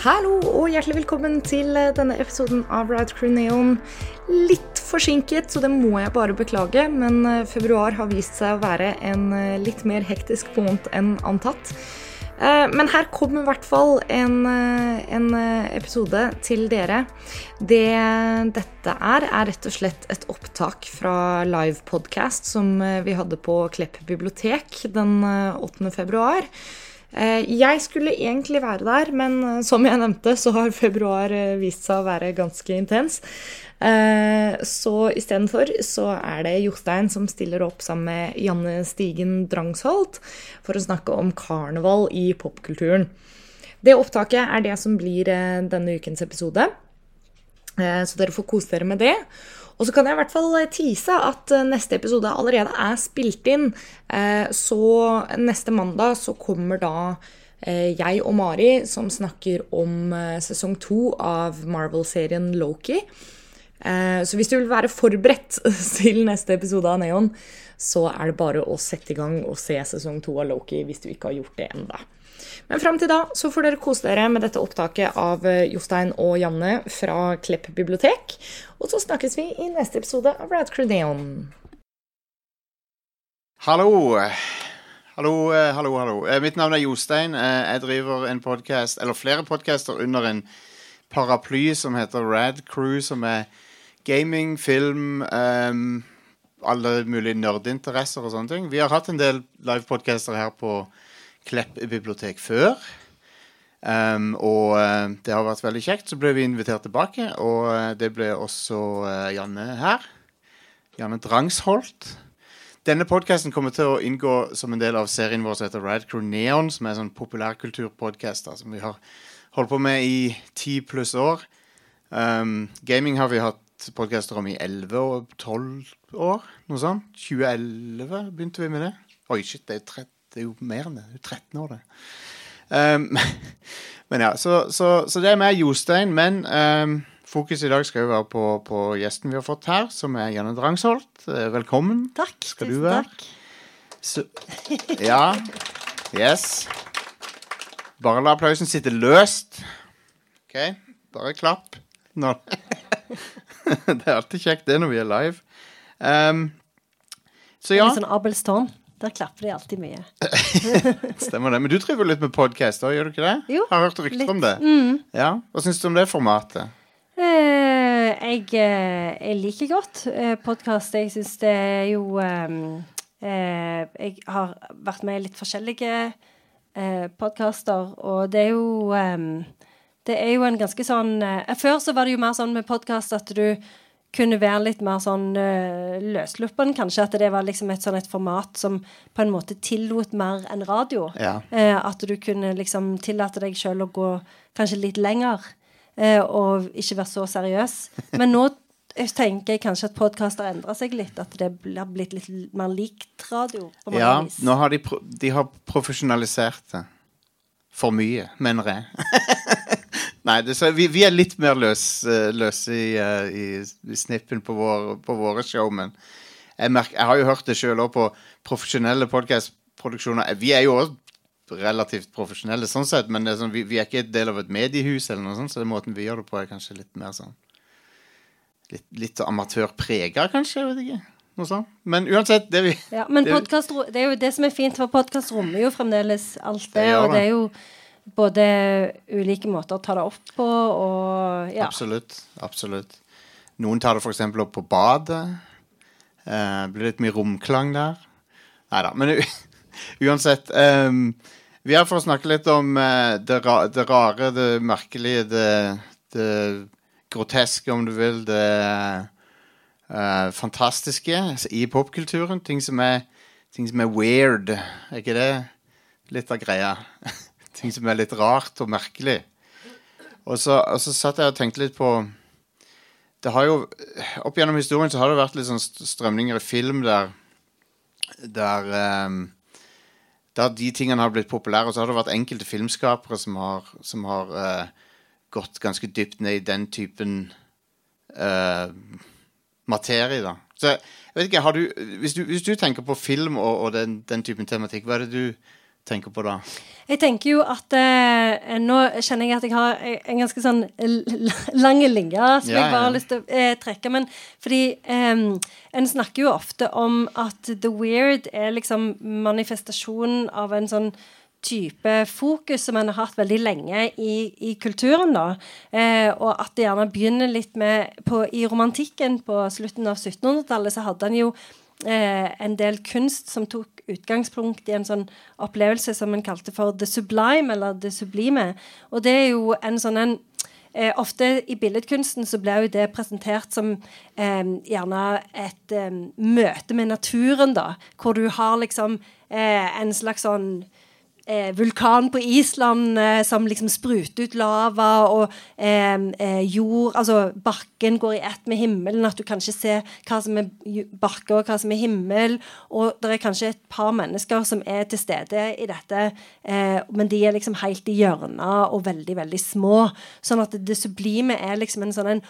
Hallo og hjertelig velkommen til eh, denne episoden av Ride Crew Neon. Litt forsinket, så det må jeg bare beklage, men eh, februar har vist seg å være en eh, litt mer hektisk måned enn antatt. Men her kommer i hvert fall en, en episode til dere. Det dette er, er rett og slett et opptak fra live podcast som vi hadde på Klepp bibliotek den eh, 8. februar. Eh, Jeg skulle egentlig være der, men eh, som jeg nevnte, så har februar eh, vist seg å være ganske intens. Så istedenfor så er det Jostein som stiller opp sammen med Janne Stigen Drangsholt for å snakke om karneval i popkulturen. Det opptaket er det som blir denne ukens episode. Så dere får kose dere med det. Og så kan jeg i hvert fall tease at eh, neste episode allerede er spilt inn. Eh, Så neste mandag så kommer da eh, jeg og Mari som snakker om eh, sesong to av Marvel-serien Loki. Eh, Så hvis du vil være forberedt til neste episode av Neon, så er det bare å sette i gang og se sesong to av Loki hvis du ikke har gjort det ennå. Men fram til da så får dere kose dere med dette opptaket av eh, Jostein og Janne fra Klepp bibliotek. Og så snakkes vi i neste episode av Rad Crew Neon. Hallo. Hallo, eh, hallo, hallo. Eh, Mitt navn er Jostein. Eh, Jeg driver en podcast, eller flere podcaster under en paraply som heter Rad Crew, som er gaming, film, um, alle mulige nerdinteresser og sånne ting. Vi har hatt en del livepodcaster her på Klepp bibliotek før. Ehm, og eh, det har vært veldig kjekt. Så ble vi invitert tilbake, og eh, det ble også uh, Janne her. Janne Drangsholt. Denne podcasten kommer til å inngå som en del av serien vår som heter Radcrew Neon, som er en sånn populærkulturpodkast som vi har holdt på med i ti pluss år. Um, gaming har vi hatt podcaster om i 11 og 12 år, noe sånt. 2011 begynte vi med det. Oi, shit, det er, 30, det er jo mer enn det. Det er jo 13 år, det. Um, men ja, så, så, så det er meg, Jostein. Men um, fokus i dag skal jo være på, på gjesten vi har fått her, som er Janne Drangsholt. Eh, Velkommen. Takk. Skal du tusen være? takk. Så, ja. Yes. Bare la applausen sitte løst. OK? Bare klapp. Nå. det er alltid kjekt, det, når vi er live. Um, så ja, Litt sånn Abelstårn. Der klapper de alltid mye. stemmer det. Men du driver litt med podkast òg, gjør du ikke det? Jo, Har hørt rykter om det. Mm. Ja. Hva syns du om det formatet? Eh, jeg, eh, jeg liker godt eh, podkast. Jeg syns det er jo eh, eh, Jeg har vært med i litt forskjellige eh, podkaster, og det er jo eh, Det er jo en ganske sånn eh, Før så var det jo mer sånn med podkast at du kunne være litt mer sånn uh, løssluppen, kanskje. At det var liksom et sånn et format som på en måte tillot mer enn radio. Ja. Uh, at du kunne liksom tillate deg sjøl å gå kanskje litt lenger, uh, og ikke være så seriøs. Men nå tenker jeg kanskje at podkaster endrer seg litt. At det har blitt litt mer likt radio. Ja, vis. nå har de, pro de har profesjonalisert det. For mye, mener jeg. Nei, det, vi, vi er litt mer løs, eh, løse i, eh, i, i snippen på, vår, på våre show, men jeg, merker, jeg har jo hørt det sjøl òg på profesjonelle podkastproduksjoner. Vi er jo òg relativt profesjonelle sånn sett, men det er sånn, vi, vi er ikke et del av et mediehus, eller noe sånt, så den måten vi gjør det på, er kanskje litt mer sånn Litt, litt amatørprega, kanskje. Jeg vet ikke. Men uansett, det vi Ja, men det- det er jo det som er fint, for podkast rommer jo fremdeles alt det. Det og det. er jo både ulike måter å ta det opp på, og ja. Absolutt. absolutt. Noen tar det f.eks. opp på badet. Eh, blir litt mye romklang der. Nei da. Men uansett um, Vi er for å snakke litt om uh, det, ra det rare, det merkelige, det, det groteske, om du vil. Det uh, fantastiske i popkulturen. Ting Ting som er weird. Er ikke det litt av greia? ting som er litt rart og merkelig. Og så, og så satt jeg og tenkte litt på Det har jo Opp gjennom historien så har det vært litt sånn strømninger i film der Der um, Der de tingene har blitt populære, og så har det vært enkelte filmskapere som har, som har uh, gått ganske dypt ned i den typen uh, materie, da. Så jeg vet ikke, du Hvis du, hvis du tenker på film og, og den, den typen tematikk, hva er det du tenker på da? Jeg tenker jo at eh, Nå kjenner jeg at jeg har en ganske sånn lang linje som Ja, jeg bare ja. har lyst til å eh, trekke. Men fordi eh, en snakker jo ofte om at the weird er liksom manifestasjonen av en sånn type fokus som en har hatt veldig lenge i, i kulturen. da, eh, Og at det gjerne begynner litt med på, I romantikken på slutten av 1700-tallet så hadde han jo eh, en del kunst som tok utgangspunkt i en sånn opplevelse som en kalte for the sublime, eller det sublime. Og det er jo en sånn en Eh, ofte i billedkunsten så blir jo det presentert som eh, gjerne et eh, møte med naturen, da. Hvor du har liksom eh, en slags sånn eh, vulkan på Island eh, som liksom spruter ut lava, og eh, eh, jord Altså bakken går i ett med himmelen, at du kan ikke se hva som er bakke og hva som er himmel. Og det er kanskje et par mennesker som er til stede i dette, eh, men de er liksom helt i hjørnet og veldig, veldig små. Sånn at det sublime er liksom en sånn en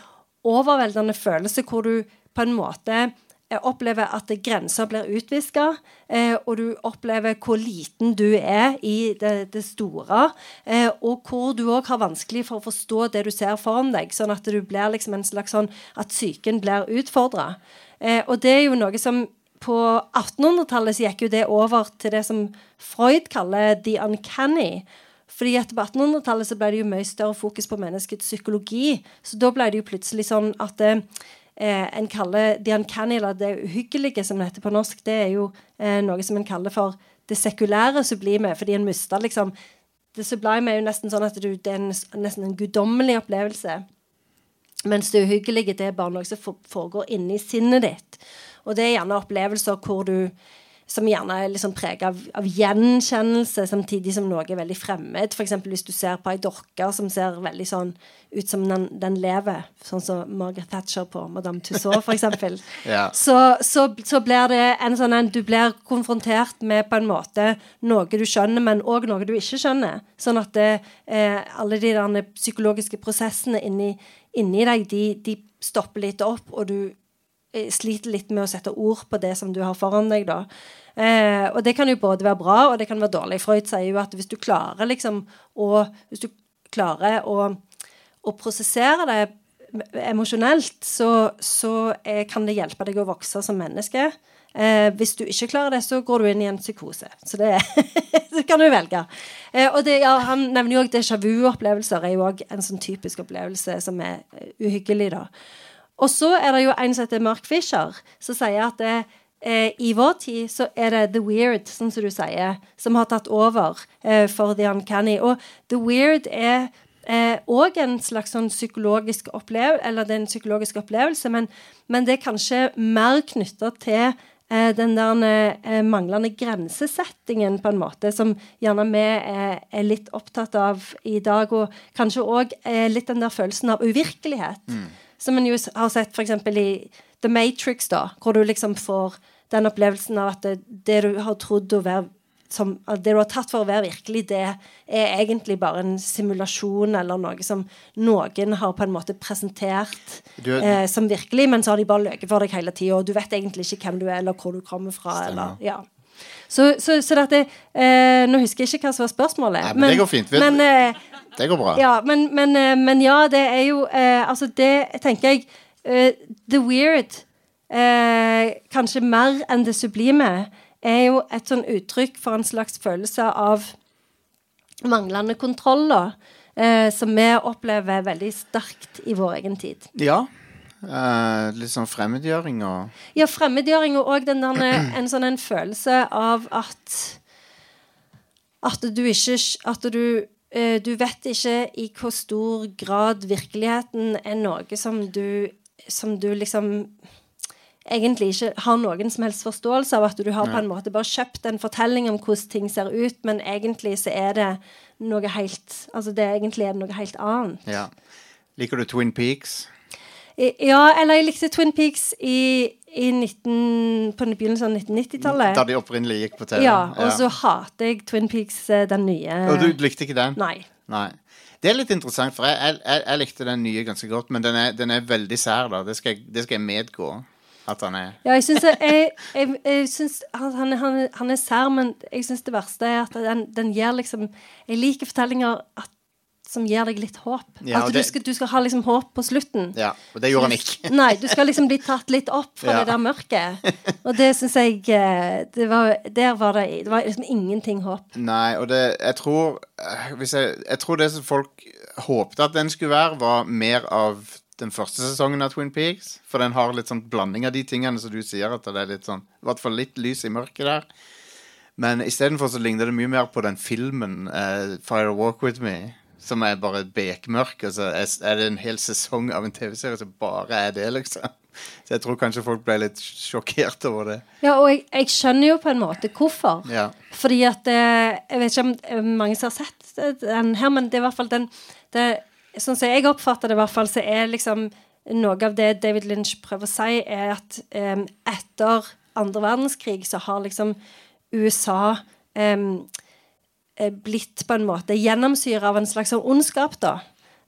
overveldende følelse hvor du på en måte opplever at grenser blir utviska, eh, og du opplever hvor liten du er i det, det store. Eh, og hvor du òg har vanskelig for å forstå det du ser foran deg. Sånn at du blir liksom en slags sånn at psyken blir utfordra. Eh, og det er jo noe som på 1800-tallet så gikk jo det over til det som Freud kaller the uncanny. Fordi at På 1800-tallet så ble det jo mye større fokus på menneskets psykologi. Så da ble det jo plutselig sånn at eh, en kaller the uncanny, eller det uhyggelige, som det heter på norsk, det er jo eh, noe som en kaller for det sekulære sublime. Fordi en mister liksom Det sublime er jo nesten sånn at du, det er en, nesten en guddommelig opplevelse. Mens det uhyggelige det er bare noe som foregår inni sinnet ditt. Og det er gjerne opplevelser hvor du som gjerne er liksom preget av, av gjenkjennelse, samtidig som noe er veldig fremmed. F.eks. hvis du ser på ei dorke som ser veldig sånn ut som den, den lever. Sånn som Margaret Thatcher på Madame Tussauds, f.eks. Ja. så, så, så blir det en sånn en Du blir konfrontert med på en måte noe du skjønner, men òg noe du ikke skjønner. Sånn at det, eh, alle de der psykologiske prosessene inni, inni deg, de, de stopper litt opp, og du sliter litt med å sette ord på det som du har foran deg, da. Eh, og det kan jo både være bra, og det kan være dårlig. Freud sier jo at hvis du klarer liksom å Hvis du klarer å, å prosessere det emosjonelt, så, så eh, kan det hjelpe deg å vokse som menneske. Eh, hvis du ikke klarer det, så går du inn i en psykose. Så det, det kan du velge. Eh, og det, ja, han nevner jo òg déjà vu-opplevelser er jo òg en sånn typisk opplevelse som er eh, uhyggelig, da. Og så er det jo en som heter Mark Fisher, som sier at det, eh, i vår tid så er det the weird, sånn som du sier, som har tatt over eh, for the uncanny. Og the weird er òg en slags sånn psykologisk opplevelse, eller det er en psykologisk opplevelse, men, men det er kanskje mer knytta til eh, den der eh, manglende grensesettingen, på en måte, som gjerne vi er, er litt opptatt av i dag. Og kanskje òg litt den der følelsen av uvirkelighet. Som en jo har sett f.eks. i The Matrix, da, hvor du liksom får den opplevelsen av at det, det du har trodd å være som, det du har tatt for å være virkelig, det er egentlig bare en simulasjon eller noe som noen har på en måte presentert Du- eh, som virkelig, men så har de bare løyet for deg hele tida, og du vet egentlig ikke hvem du er, eller hvor du kommer fra. Eller, ja. Så, så, så dette eh, Nå husker jeg ikke hva som var spørsmålet. Nei, men det går fint. Vet- Men, eh, Det går bra. ja, men, men, eh, men ja, det er jo eh, Altså, det tenker jeg eh, The weird, eh, kanskje mer enn det sublime, er jo et sånn uttrykk for en slags følelse av manglende kontroll, da. Eh, som vi opplever veldig sterkt i vår egen tid. Ja. Eh, litt sånn fremmedgjøring og Ja, fremmedgjøring og òg en sånn en følelse av at At du ikke At du Du vet ikke i hvor stor grad virkeligheten er noe som du Som du liksom egentlig ikke har noen som helst forståelse av. At du har på en måte bare kjøpt en fortelling om hvordan ting ser ut, men egentlig så er det noe helt Altså det egentlig er noe helt annet. Ja. Liker du Twin Peaks? Ja, eller jeg likte Twin Peaks i 19, på begynnelsen av 1990-tallet. Da de opprinnelig gikk på TV? Ja, og så hater jeg Twin Peaks, eh, den nye. Og du likte ikke den? Nei. Nei. Det er litt interessant, for jeg, jeg, jeg, likte den nye ganske godt, men den er, den er veldig sær, da. Det skal det skal jeg medgå. at han er Ja, jeg syns, jeg, jeg, jeg syns han, han, han er sær, men jeg syns det verste er at den, den gir liksom Jeg liker fortellinger at, som gir deg litt håp. Ja, at det- du, skal, du skal ha liksom håp på slutten. Ja, og det gjorde han ikke. Nei, du skal liksom bli tatt litt opp fra Ja. det der mørket. Og det syns jeg eh, det var, Der var det Det var liksom ingenting håp. Nei, og det Jeg tror eh, jeg, jeg tror det som folk håpte at den skulle være, var mer av den første sesongen av Twin Peaks. For den har litt sånn blanding av de tingene som du sier, at det er litt sånn I hvert fall litt lys i mørket der. Men istedenfor så ligner det mye mer på den filmen uh, Fire Walk With Me. Som er bare bekmørk, og så er, det en hel sesong av en TV-serie som bare er det, liksom. Så jeg tror kanskje folk ble litt sjokkert over det. Ja, og jeg, jeg skjønner jo på en måte hvorfor. Ja. Fordi at eh, Jeg vet ikke om eh, mange som har sett den her, men det er i hvert fall den det, Sånn som jeg oppfatter det, i hvert fall, så er liksom noe av det David Lynch prøver å si, er at um, etter andre verdenskrig så har liksom USA eh, eh, blitt på en måte gjennomsyra av en slags sånn ondskap, da.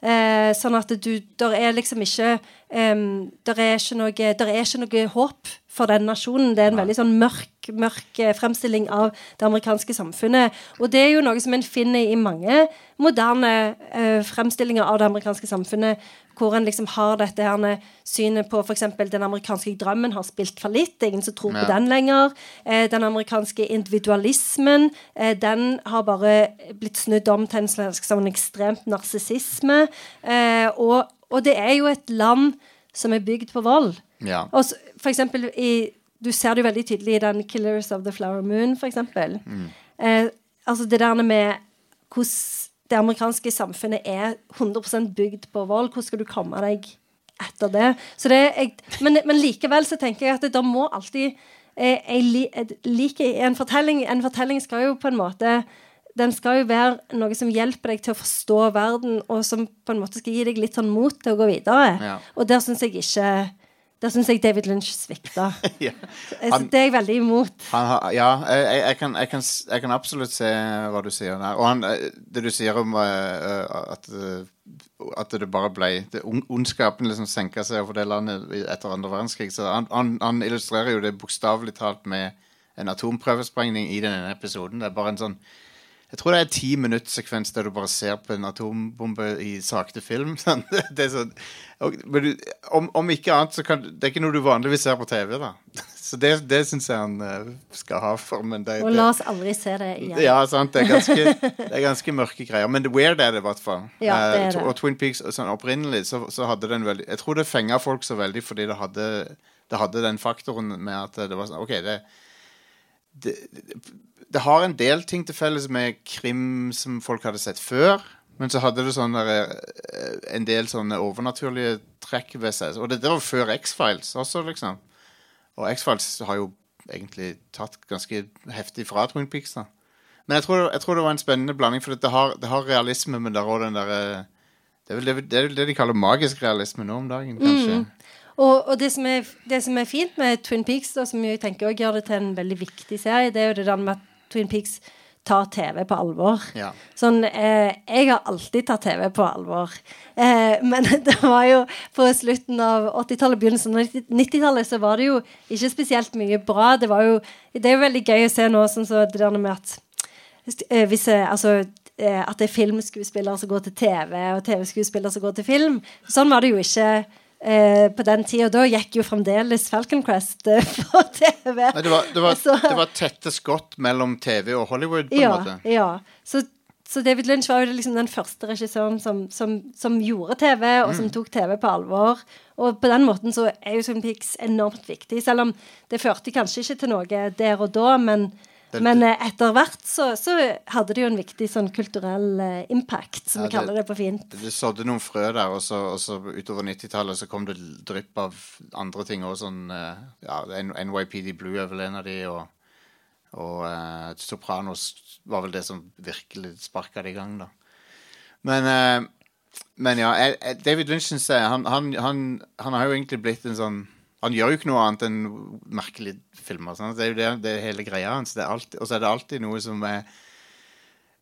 Eh, sånn at du Der er liksom ikke um, Der er ikke noe Der er ikke noe håp for den nasjonen. Det er en veldig sånn mørk, mørk eh, fremstilling av det amerikanske samfunnet. Og det er jo noe som en finner i mange moderne eh, fremstillinger av det amerikanske samfunnet, hvor en liksom har dette her synet på f.eks. den amerikanske drømmen har spilt fallitt. Det er ingen som tror på den lenger. Eh, den amerikanske individualismen, eh, den har bare blitt snudd om til en slags sånn ekstremt narsissisme. Eh, og, og det er jo et land som er bygd på vold. Ja. Og så, for eksempel i Du ser det jo veldig tydelig i den 'Killers of the Flower Moon', for eksempel. Eh, altså det der med hvordan det amerikanske samfunnet er 100% bygd på vold. Hvordan skal du komme deg etter det? Så det jeg, men, men likevel så tenker jeg at det, det må alltid eh, jeg, jeg liker en fortelling En fortelling skal jo på en måte den skal jo være noe som hjelper deg til å forstå verden, og som på en måte skal gi deg litt sånn mot til å gå videre. Ja. Og der syns jeg ikke Der syns jeg David Lynch svikta. ja. Så det er jeg veldig imot. Han har, ja, jeg, jeg, kan, jeg, kan, jeg kan absolutt se hva du sier der. Og han, eh, det du sier om uh, at, at det bare ble det, Ondskapen liksom senka seg over det landet etter andre verdenskrig. Så han, han, han illustrerer jo det bokstavelig talt med en atomprøvesprengning i denne episoden. Det er bare en sånn jeg tror det er en ti minutts sekvens der du bare ser på en atombombe i sakte film. sånn. Det er sånn, og, men du, om, om ikke annet så kan Det er ikke noe du vanligvis ser på TV, da. Så det, det syns jeg han eh, skal ha for. Men det, Og la oss aldri se det igjen. ja, sant. Det er, ganske, det er ganske mørke greier. Men weird er det i hvert fall. Ja, det er Eh, det. Og Twin Peaks sånn opprinnelig så, så hadde den veldig Jeg tror det fenga folk så veldig fordi det hadde, det hadde den faktoren med at det var sånn OK, det det, det har en del ting til felles med krim som folk hadde sett før. Men så hadde det sånne, eh, en del sånne overnaturlige trekk ved seg. Og det, det var før X-Files også, liksom. Og X-Files har jo egentlig tatt ganske heftig fra Twin Peaks. da Men jeg tror, jeg tror det var en spennende blanding, for det har, det har realisme, men det har òg den derre det, er vel det, det er vel det de kaller magisk realisme nå om dagen, kanskje. Og, og det, som er, det som er fint med Twin Peaks, da, som jeg tenker også gjør det til en veldig viktig serie, det er jo det der med at Twin Peaks tar TV på alvor. Ja. Sånn, eh, jeg har alltid tatt TV på alvor. Eh, men det var jo på slutten av 80-tallet, begynnelsen av 90-tallet, så var det jo ikke spesielt mye bra. Det var jo Det er jo veldig gøy å se nå, sånn så det der med at eh, hvis jeg, altså eh, at det er filmskuespillere som går til TV, og TV-skuespillere som går til film. Sånn var det jo ikke eh, på den tida. Da gikk jo fremdeles Falcon Crest eh, på TV. Nei, det, var, det, var, Så- det var tette skott mellom TV og Hollywood, på en ja, måte. Ja. Så, så David Lynch var jo liksom den første regissøren som, som, som gjorde TV, og Mm. som tok TV på alvor. Og på den måten så er jo Twin Peaks enormt viktig, selv om det førte kanskje ikke til noe der og da, men, Det- men eh, etter hvert så, så hadde det jo en viktig sånn kulturell eh, impact, som Ja, vi kaller det på fint. Du sådde noen frø der, og så, og så utover 90-tallet så kom det drypp av andre ting òg. Sånn, eh, ja, NYPD Blue er vel en av de, og, og eh, Sopranos var vel det som virkelig sparka det i gang, da. Men, eh, men ja, jeg, David Lynch han, han, han, han har jo egentlig blitt en sånn Han gjør jo ikke noe annet enn merkelige filmer. Sant? Det er jo det, det er hele greia hans. Og så er det alltid noe som er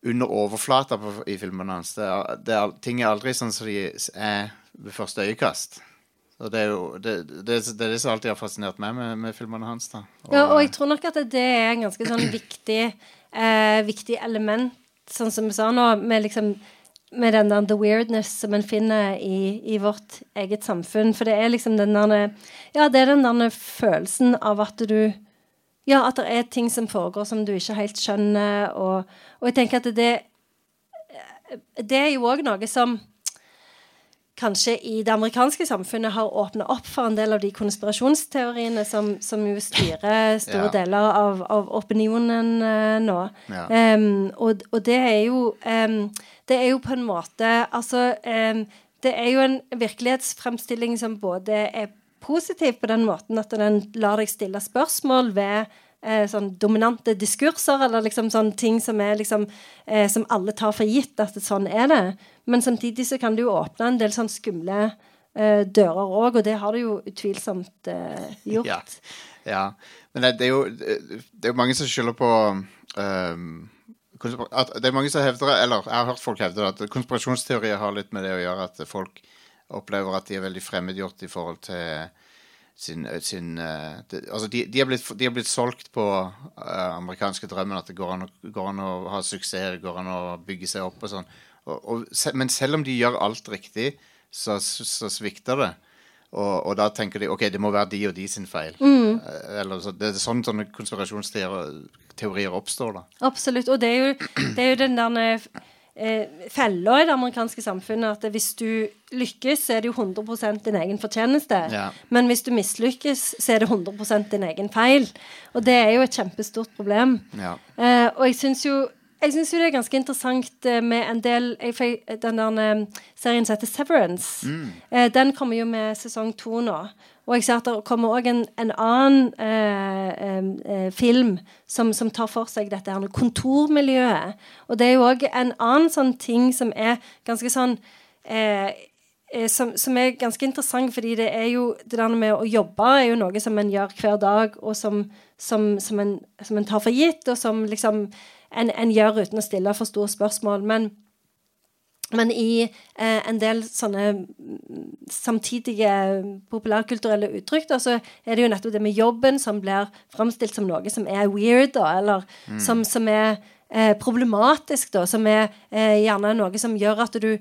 under overflata på, i filmene hans. Det er, det er, ting er aldri sånn som de er ved første øyekast. Og det er jo det, det, det er det som alltid har fascinert meg med, med filmene hans. da. Ja, og jeg tror nok at det er en ganske sånn viktig, eh, viktig element, sånn som vi sa nå, med liksom med den der the weirdness som en finner i, i vårt eget samfunn. For det er liksom den der Ja, det er den der følelsen av at du Ja, at det er ting som foregår som du ikke helt skjønner, og, og jeg tenker at det Det er jo òg noe som kanskje i det amerikanske samfunnet har åpna opp for en del av de konspirasjonsteoriene som, som jo styrer store Ja. deler av, av opinionen uh, nå. Ja. Um, og, og det er jo um, Det er jo på en måte Altså um, Det er jo en virkelighetsfremstilling som både er positiv på den måten at den lar deg stille spørsmål ved eh, sånn dominante diskurser, eller liksom sånn ting som er liksom eh, Som alle tar for gitt at sånn er det. Men samtidig så kan det jo åpne en del sånn skumle eh, dører òg, og det har det jo utvilsomt eh, gjort. Ja. ja. Men det, det er jo Det er jo mange som skylder på um, Det er mange som hevder Eller jeg har hørt folk hevde at konspirasjonsteorier har litt med det å gjøre at folk opplever at de er veldig fremmedgjort i forhold til sin, sin de, Altså, de, er blitt, blitt solgt på uh, amerikanske drømmen at det går an, å, går an å ha suksess, går an å bygge seg opp og sånn. Og, og, men selv om de gjør alt riktig, så, så svikter det. Og, og da tenker de ok, det må være de og de sin feil. Mm. Eller, så, det er sånn sånne konspirasjonsteorier oppstår. da. Absolutt. Og det er jo, det er jo den der eh, fella i det amerikanske samfunnet at hvis du lykkes, så er det jo 100% din egen fortjeneste. Ja. Men hvis du mislykkes, så er det 100% din egen feil. Og det er jo et kjempestort problem. Ja. Eh, og jeg syns jo jeg synes jo det er ganske interessant eh, med en del Den der eh, serien som heter Severance. mm. den kommer jo med sesong to nå. Og jeg ser at det kommer òg en, en annen eh, eh, eh, film som, som tar for seg dette her kontormiljøet. Og det er jo òg en annen sånn ting som er ganske sånn eh, eh, som, som er ganske interessant, fordi det er jo det der med å jobbe er jo noe som en gjør hver dag, og som, som, som, en, som en tar for gitt, og som liksom en, en gjør uten å stille for store spørsmål. Men, men i eh, en del sånne mm, samtidige populærkulturelle uttrykk, da, så er det jo nettopp det med jobben som blir framstilt som noe som er weird, da, eller som, som er eh, problematisk, da, som er eh, gjerne noe som gjør at du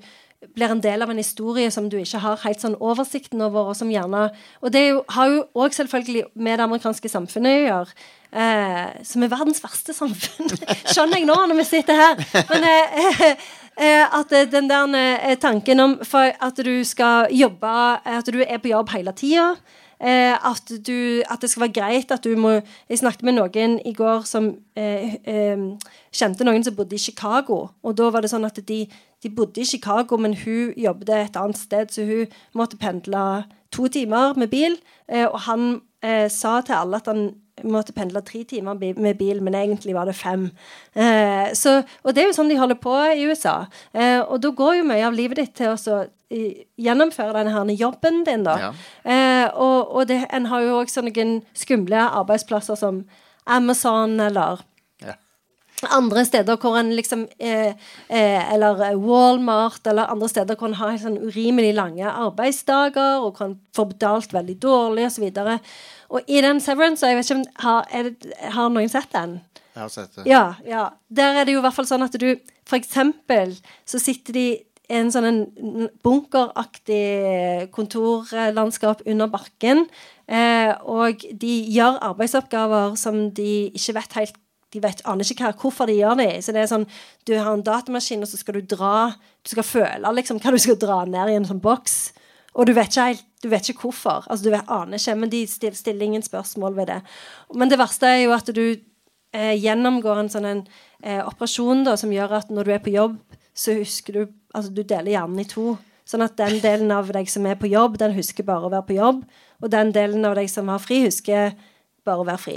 blir en del av en historie som du ikke har helt sånn oversikten over, og som gjerne Og det jo, har jo òg selvfølgelig med det amerikanske samfunnet å gjøre. Eh, som er verdens verste samfunn. Skjønner jeg nå, når vi sitter her. Men eh, eh, at eh, den der eh, tanken om at du skal jobbe At du er på jobb hele tida. Eh, at, du, at det skal være greit at du må Jeg snakket med noen i går som eh, eh, kjente noen som bodde i Chicago. Og da var det sånn at de, de bodde i Chicago, men hun jobbet et annet sted, så hun måtte pendle to timer med bil. Eh, og han eh, sa til alle at han måtte pendle tre timer med bil, men egentlig var det fem. Eh, så, og det er jo sånn de holder på i USA. Eh, og da går jo mye av livet ditt til å gjennomføre denne her jobben din, da. Ja. Eh, og og det, en har jo òg sånne skumle arbeidsplasser som Amazon eller. Andre steder hvor en liksom eh, eh, Eller Walmart eller andre steder hvor en har sånn urimelig lange arbeidsdager og kan få betalt veldig dårlig osv. Og, og i den Severance jeg vet ikke om har, det, har noen sett den? Jeg har sett det. Ja, ja. Der er det jo i hvert fall sånn at du For eksempel så sitter de i en sånn bunkeraktig kontorlandskap under bakken. Eh, og de gjør arbeidsoppgaver som de ikke vet helt De vet, aner ikke hva, hvorfor de gjør det. Så det er sånn Du har en datamaskin, og så skal du dra Du skal føle liksom hva du skal dra ned i en sånn boks. Og du vet ikke helt Du vet ikke hvorfor. Altså du vet, aner ikke, men de stiller, stiller ingen spørsmål ved det. Men det verste er jo at du eh, gjennomgår en sånn en, eh, operasjon da, som gjør at når du er på jobb, så husker du Altså du deler hjernen i to. Sånn at den delen av deg som er på jobb, den husker bare å være på jobb. Og den delen av deg som har fri, husker bare å være fri.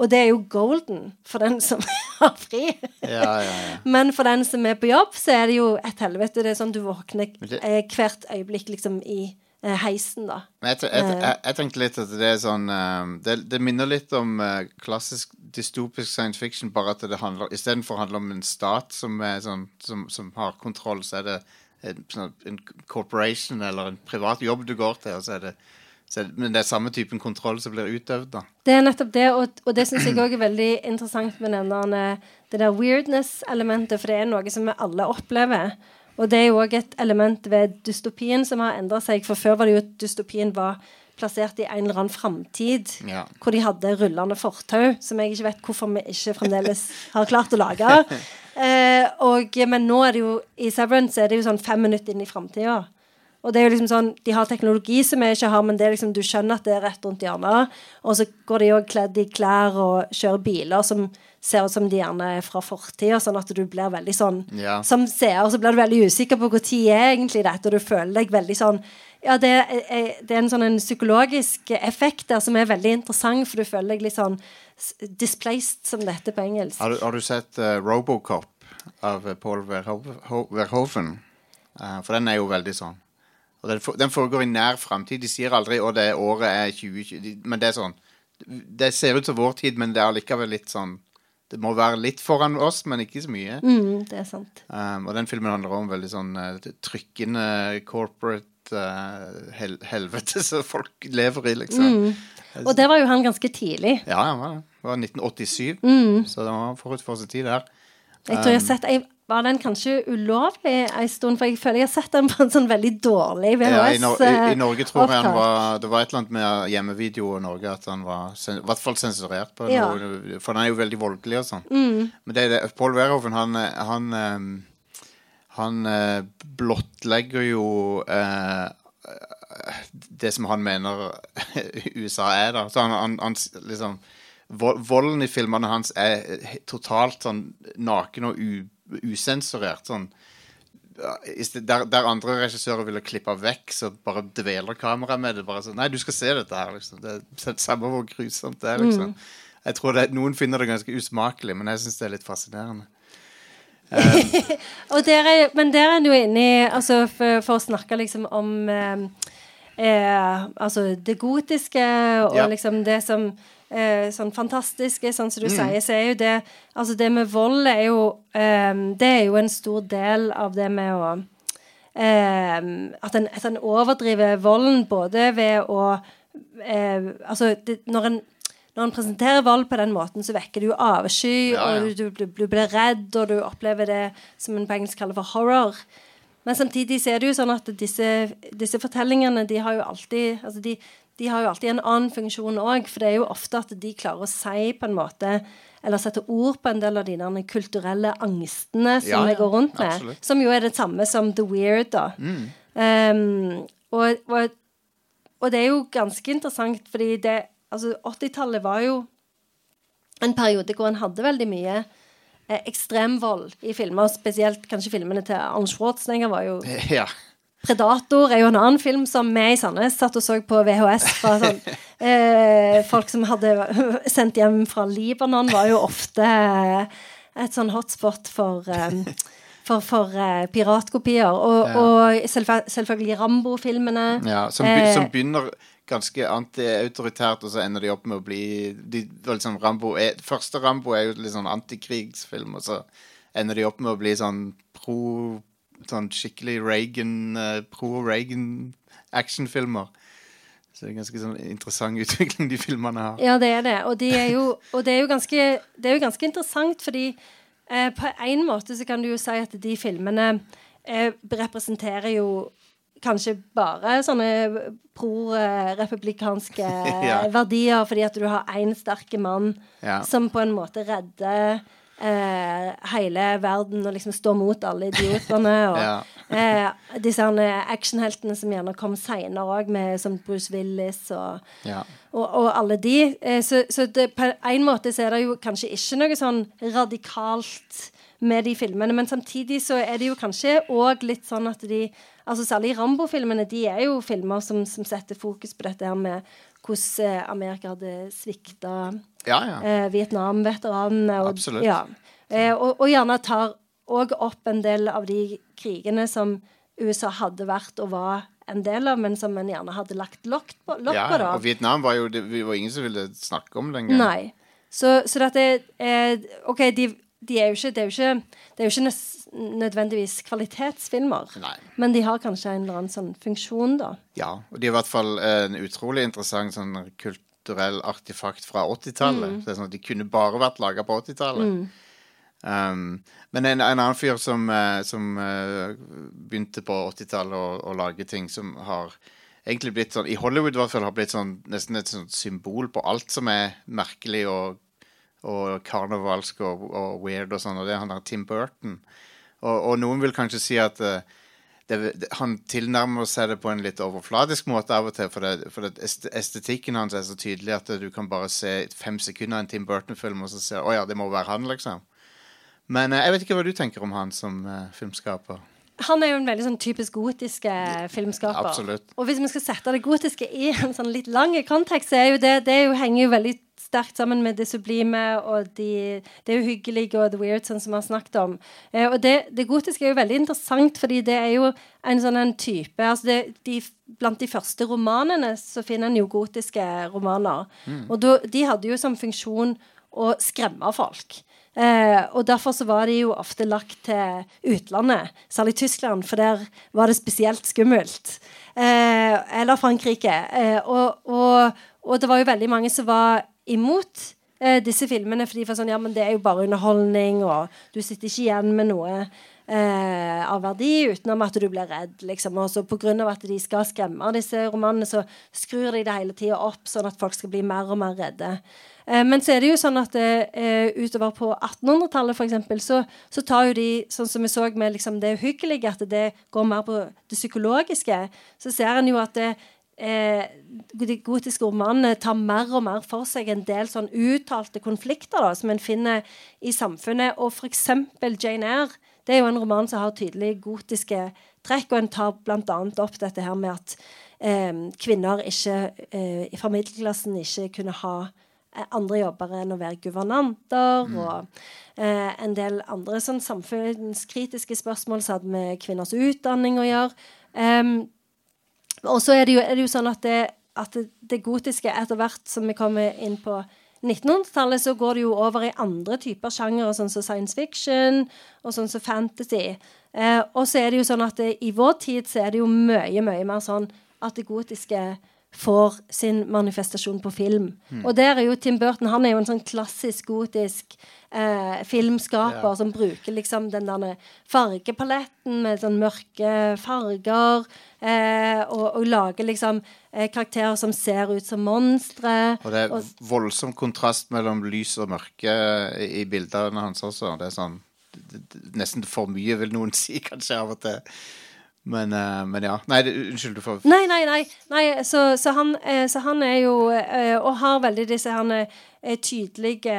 Og det er jo golden for den som har fri. Ja, ja, ja. Men for den som er på jobb, så er det jo et helvete. Det er sånn du våkner eh, hvert øyeblikk liksom i eh, heisen, da. Men jeg, jeg, jeg, jeg tenkte litt at det er sånn det, det minner litt om eh, klassisk dystopisk science fiction, bare at det handler istedenfor handle om en stat som, sånn, som, som har kontroll, så er det en, sånn, en corporation eller en privat jobb du går til, og så er det Så, men det er samme typen kontroll som blir utøvd, da. Det er nettopp det, og, og det syns jeg òg er veldig interessant med den der, det der weirdness-elementet, for det er noe som vi alle opplever. Og det er jo òg et element ved dystopien som har endra seg. For før var det jo at dystopien var plassert i en eller annen framtid Ja. hvor de hadde rullende fortau, som jeg ikke vet hvorfor vi ikke fremdeles har klart å lage. Eh, og, men nå er det jo i Severance er det jo sånn fem minutter inn i framtida. Og det er jo liksom sånn, De har teknologi som vi ikke har, men det er liksom, du skjønner at det er rett rundt hjørnet. Og så går de òg kledd i klær og kjører biler som ser ut som de gjerne er fra fortida, sånn at du blir veldig sånn Ja. Som seer så blir du veldig usikker på når er egentlig dette, og du føler deg veldig sånn Ja, det er, det er en sånn en psykologisk effekt der som er veldig interessant, for du føler deg litt sånn displaced, som det heter på engelsk. Har du, har du sett uh, Robocop av eh, Paul Verhoeven? Uh, for den er jo veldig sånn. Og den, for, den foregår i nær framtid. De sier aldri at det året er 2020, men det er sånn Det ser ut som vår tid, men det er allikevel litt sånn Det må være litt foran oss, men ikke så mye. Mm, det er sant. Um, og den filmen handler om veldig sånn uh, trykkende corporate eh, hel helvete som folk lever i, liksom. Og der var jo han ganske tidlig. Ja, han var det. Det var 1987, Mm. så det var forut for sin tid der. Jeg tror jeg har sett jeg, Var den kanskje ulovlig en stund? For jeg føler jeg har sett den på en sånn veldig dårlig VHS. Ja, i, Nor i, I Norge tror jeg han var Det var et eller annet med hjemmevideo i Norge at han var i hvert fall sensurert på Ja. noe, For han er jo veldig voldelig og sånn. Men det er det, Paul Werhoven, han, eh, han ehm, Han eh, blottlegger jo eh, det som han mener USA er, da. Så han, han, liksom Volden i filmene hans er totalt sånn naken og usensurert. Sånn der, der andre regissører ville klippe vekk, så bare dveler kameraet med det. Bare sånn, Nei, du skal se dette her, liksom. Det er samme hvor grusomt det er, liksom. Jeg tror det, Noen finner det ganske usmakelig, men jeg syns det er litt fascinerende. Og der er, men der er en jo inne i altså for, for å snakke liksom om eh, eh, Altså det gotiske og Ja. liksom det som eh, Sånn fantastiske, sånn Mm. som du sier, så er jo det Altså det med vold er jo eh, Det er jo en stor del av det med å eh, at, en, at en overdriver volden både ved å eh, Altså det, når en når en presenterer vold på den måten, så vekker det jo avsky, Ja, ja. og du, du, du blir redd, og du opplever det som en på engelsk kaller for horror. Men samtidig så er det jo sånn at disse, disse fortellingene de har jo alltid altså de, de har jo alltid en annen funksjon òg, for det er jo ofte at de klarer å si på en måte eller sette ord på en del av de der kulturelle angstene som vi ja, går rundt med. absolutt. Mm. Som jo er det samme som the weird, da. Um, og, og, og det er jo ganske interessant, fordi det Altså, 80-tallet var jo en periode hvor en hadde veldig mye eh, ekstremvold i filmer. Spesielt kanskje filmene til Arne Schwarzenegger var jo Ja. Predator er jo en annen film som vi i Sandnes satt og så på VHS fra sånn eh, Folk som hadde sendt hjem fra Libanon, var jo ofte eh, et sånn hotspot for eh, for, for eh, piratkopier. Og, Ja. og selvfø- selvfølgelig Rambo-filmene. Ja, som, be som begynner ganske antiautoritært, og så ender de opp med å bli de, liksom Rambo er, Første Rambo er jo litt sånn antikrigsfilm, og så ender de opp med å bli sånn pro Sånn skikkelig Reagan eh, pro-Reagan-actionfilmer. Så det er ganske sånn interessant utvikling de filmene har. Ja, det er det. Og, de er jo, og det, er ganske, det er jo ganske interessant, fordi eh, på en måte så kan du jo si at de filmene eh, representerer jo kanskje bare sånne pro-republikanske Ja. verdier, fordi at du har én sterke mann Ja. som på en måte redder eh, hele verden og liksom stå mot alle idiotene. Og Ja. eh, disse actionheltene som gjerne kom seinere òg, som Bruce Willis og Ja. og, og alle de. Eh, Så, så det, på en måte så er det jo kanskje ikke noe sånn radikalt med de filmene, men samtidig så er det jo kanskje òg litt sånn at de altså Særlig Rambo-filmene de er jo filmer som, som setter fokus på dette her med hvordan eh, Amerika hadde svikta ja, ja. eh, Vietnam-veteranene. og-. Ja. Eh, og, og gjerne tar òg opp en del av de krigene som USA hadde vært og var en del av, men som en gjerne hadde lagt lokk på. Lokk ja, ja. da. Og Vietnam var jo det, vi var ingen som ville snakke om lenger. Nei. Så, så dette er OK, de, de er ikke, det er jo ikke, det er jo ikke nødvendigvis kvalitetsfilmer. Nei. Men de har kanskje en eller annen sånn funksjon, da. Ja, og de er i hvert fall eh, en utrolig interessant sånn kulturell artefakt fra 80-tallet. Det er sånn at De kunne bare vært laga på 80-tallet. Um, men en, en annen fyr som, eh, som uh, begynte på 80-tallet å, å lage ting som har egentlig blitt sånn I Hollywood i hvert fall har blitt sånn nesten et sånt symbol på alt som er merkelig og, og karnevalsk og, og weird og sånn, og det er han der Tim Burton. Og, og noen vil kanskje si at eh, det, det, han tilnærmer seg det på en litt overfladisk måte av og til, for, det, for estetikken hans er så tydelig at du kan bare se fem sekunder av en Tim Burton-film, og så se å ja, det må være han, liksom. Men eh, jeg vet ikke hva du tenker om han som uh, filmskaper. Han er jo en veldig sånn typisk gotisk eh, filmskaper. Absolutt. Og hvis vi skal sette det gotiske i en sånn litt lang kontekst, så er jo det, det jo, henger jo veldig sterkt sammen med det sublime og de, det uhyggelige og the weird, sånn som vi har snakket om. Eh, og det, det gotiske er jo veldig interessant, fordi det er jo en sånn en type altså det, de, Blant de første romanene så finner en jo gotiske romaner. Og do, de hadde jo som funksjon å skremme folk. Eh, og derfor så var de jo ofte lagt til utlandet, særlig Tyskland, for der var det spesielt skummelt. Eh, eller Frankrike. Eh, og, og, og det var jo veldig mange som var imot eh, disse filmene, fordi var sånn, ja, men det er jo bare underholdning, og du sitter ikke igjen med noe eh, av verdi utenom at du blir redd. Liksom. Og så på grunn av at de skal skremme disse romanene, så skrur de det hele tida opp, sånn at folk skal bli mer og mer redde. Eh, men så er det jo sånn at eh, utover på 1800-tallet for eksempel, så, så tar jo de, sånn som vi så med liksom det uhyggelige, at det går mer på det psykologiske, så ser en jo at det, eh, de gotiske romanene tar mer og mer for seg en del sånn uttalte konflikter da, som en finner i samfunnet. Og eksempel Jane Eyre. Det er jo en roman som har tydelig gotiske trekk, og en tar bl.a. opp dette her med at eh, kvinner ikke, eh, fra middelklassen ikke kunne ha eh, andre jobber enn å være guvernanter, og eh, en del andre sånn samfunnskritiske spørsmål som hadde med kvinners utdanning å gjøre. Em, og så er er det jo sånn at det, at det, gotiske etter hvert som vi kommer inn på 1900-tallet, så går det jo over i andre typer sjangere, sånn som science fiction og sånn som fantasy. Eh, og så er det jo sånn at det, i vår tid så er det jo mye, mye mer sånn at det gotiske får sin manifestasjon på film. Og der er jo Tim Burton Han er jo en sånn klassisk gotisk eh, filmskaper Ja. som bruker liksom den der fargepaletten med sånn mørke farger. Eh, og, og lager liksom eh, karakterer som ser ut som monstre. Og det er Og- voldsom kontrast mellom lys og mørke i i bildene hans også. Det er sånn det- det- Nesten for mye, vil noen si, kanskje, av og til. Men, eh, men ja. Nei, unnskyld, du får Nei, nei, nei. nei så, så, han, eh, så han er jo eh, Og har veldig disse her er tydelige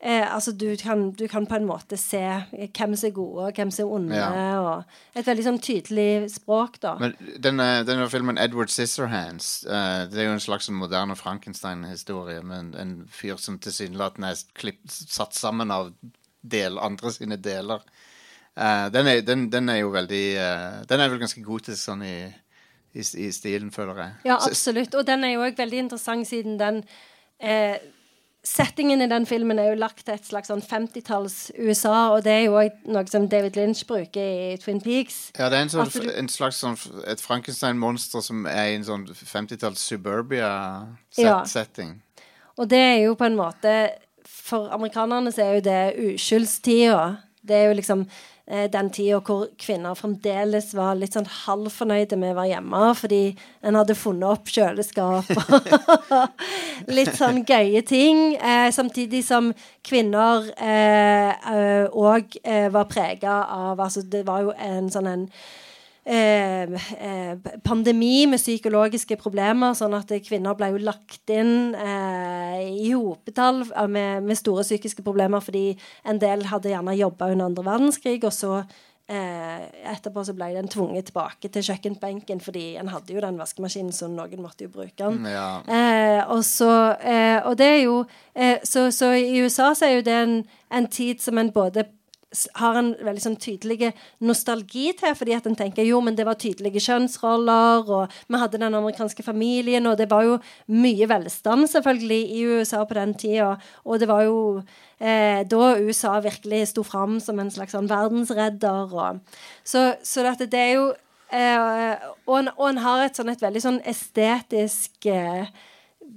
eh, Altså, du kan, du kan på en måte se hvem som er gode, og hvem som er onde, Ja. og et veldig sånn tydelig språk, da. Men denne, denne filmen Edward Scissorhands eh, Det er jo en slags sånn moderne Frankenstein-historie med en, en fyr som tilsynelatende er klipp, satt sammen av del, andre sine deler. Eh, den, er, den, den er jo veldig uh, Den er vel ganske gotisk sånn i, i, i stilen, føler jeg. Ja, absolutt. Og den er jo òg veldig interessant, siden den uh, Settingen i den filmen er jo lagt til et slags sånn 50-talls USA, og det er jo òg noe som David Lynch bruker i Twin Peaks. Ja, det er en, sånn, altså, en slags sånn Et Frankenstein-monster som er i en sånn 50-talls Ja. Og det er jo på en måte For amerikanerne så er jo det uskyldstida. Det er jo liksom den tida hvor kvinner fremdeles var litt sånn halvfornøyde med å være hjemme fordi en hadde funnet opp kjøleskap og litt sånn gøye ting. Eh, samtidig som kvinner òg eh, var prega av Altså, det var jo en sånn en eh, eh, pandemi med psykologiske problemer, sånn at kvinner ble jo lagt inn eh, i hopetall med, med store psykiske problemer fordi en del hadde gjerne jobba under andre verdenskrig, og så eh, etterpå så ble den tvunget tilbake til kjøkkenbenken fordi en hadde jo den vaskemaskinen, så noen måtte jo bruke den. Ja. Eh, og så eh, Og det er jo så, så i USA så er jo det en, en tid som en både har en veldig sånn tydelig nostalgi til, fordi at en tenker jo, men det var tydelige kjønnsroller, og vi hadde den amerikanske familien, og det var jo mye velstand selvfølgelig i USA på den tida, og det var jo eh, da USA virkelig sto fram som en slags sånn verdensredder, og så, så at det er jo eh, og, en, og en har et sånn et veldig sånn estetisk eh,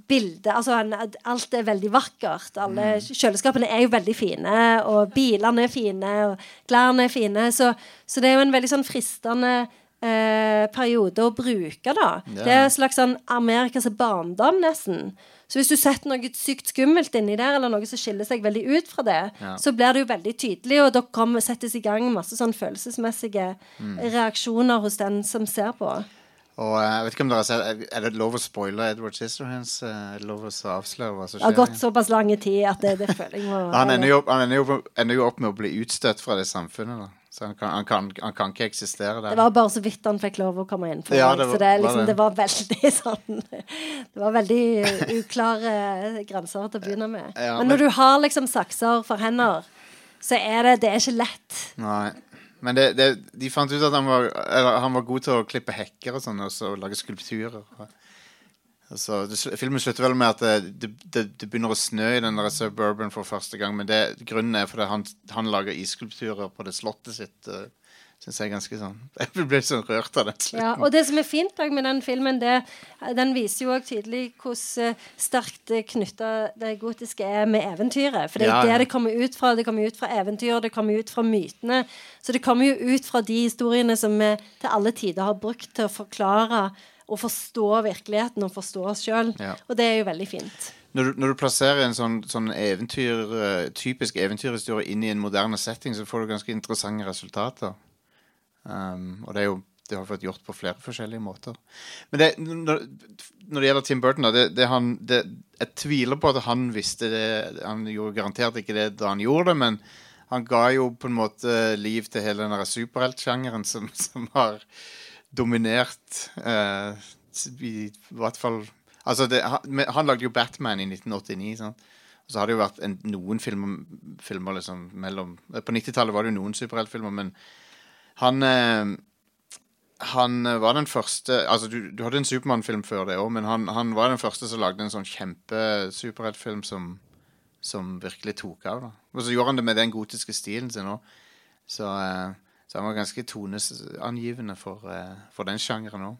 bilde altså en, Alt er veldig vakkert. Alle Kjøleskapene er jo veldig fine, og bilene er fine, og klærne er fine. Så, så det er jo en veldig sånn fristende eh, periode å bruke, da. Ja. Det er en slags sånn Amerikas barndom, nesten. Så hvis du setter noe sykt skummelt inni der, eller noe som skiller seg veldig ut fra det, Ja. så blir det jo veldig tydelig, og da kommer, settes i gang masse sånn følelsesmessige reaksjoner hos den som ser på. Og eh, jeg vet ikke om dere sett Er det lov å spoile Edward Sisterhands? Eh, Er det lov å avsløre hva som skjer? Det har gått såpass lang tid at det, det føler jeg må Han ender jo, han ender, jo, ender jo opp med å bli utstøtt fra det samfunnet. Da. Så han kan, han, kan, han kan ikke eksistere der. Det var bare så vidt han fikk lov å komme inn. For Ja, det var- så det, liksom, det var veldig sånn Det var veldig uklare grenser til å begynne med. Ja, men men- når du har liksom sakser for hender, så er det Det er ikke lett. Nei. Men det, det, de fant ut at han var, eller, han var god til å klippe hekker og sånn, og så lage skulpturer. Så, det, filmen slutter vel med at det, det, det, begynner å snø i den der Suburban for første gang, men grunnen er fordi han, han lager isskulpturer på det slottet sitt. Uh, Syns jeg er ganske sånn Jeg ble sånn rørt av den slutten. Ja, og det som er fint med den filmen, det, den viser jo også tydelig hvordan eh, sterkt knytta det gotiske er med eventyret. For det er Ja, ja. det det kommer ut fra. Det kommer ut fra eventyr, det kommer ut fra mytene. Så det kommer jo ut fra de historiene som vi til alle tider har brukt til å forklare og forstå virkeligheten og forstå oss sjøl. Ja. Og det er jo veldig fint. Når du, når du plasserer en sånn, sånn eventyr, eh, typisk eventyrhistorie inn i en moderne setting, så får du ganske interessante resultater. Um, og det er jo det har fått gjort på flere forskjellige måter. Men det, når, når det gjelder Tim Burton, da, det, det han, jeg tviler på at han visste det. Han gjorde garantert ikke det da han gjorde det, men han ga jo på en måte liv til hele den superheltsjangeren som, som har dominert eh, i hvert fall Altså, han, han lagde jo Batman i 1989, sant? Og så har det jo vært en, noen filmer, filmer liksom mellom På 90-tallet var det jo noen superheltfilmer, men han eh, Han var den første Altså, du, du hadde en Supermann-film før det òg, men han, han var den første som lagde en sånn kjempesuperheltfilm som, som virkelig tok av. da Og så gjorde han det med den gotiske stilen sin òg. Så, eh, så han var ganske toneangivende for, eh, for den sjangeren òg.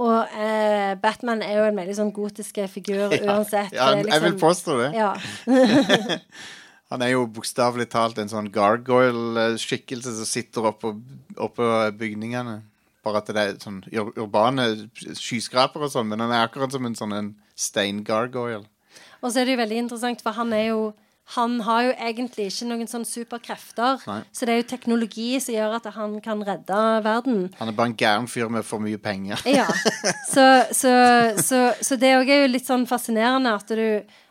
Og eh, Batman er jo en veldig sånn gotisk figur uansett. Ja, er jeg vil liksom- påstå det. Ja. Han er jo bokstavelig talt en sånn gargoyle-skikkelse som sitter oppå, oppå bygningene. Bare at det er sånn ur urbane skyskrapere og sånn, men han er akkurat som en sånn en stein-gargoyle. Og så er det jo veldig interessant, for han er jo han har jo egentlig ikke noen sånn superkrefter. Nei. Så det er jo teknologi som gjør at han kan redde verden. Han er bare en gæren fyr med for mye penger. Ja. Så, så, så, så det òg er jo litt sånn fascinerende at du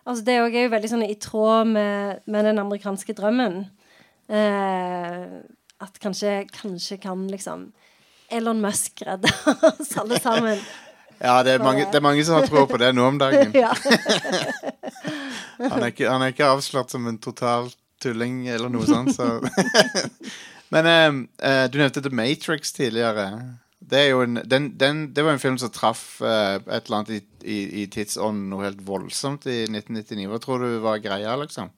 Altså det òg er jo veldig sånn i tråd med, med den amerikanske drømmen. Eh, at kanskje, kanskje kan liksom Elon Musk redde oss alle sammen. Ja, det er mange, det er mange som har tro på det nå om dagen. ja. Han er ikke, han er ikke avslørt som en total tulling eller noe sånt, så Men eh, eh, du nevnte The Matrix tidligere. Det, en, den, den, det var en film som traff uh, et eller annet i, i, i tidsånden noe helt voldsomt i 1999. Hva tror du var greia, liksom?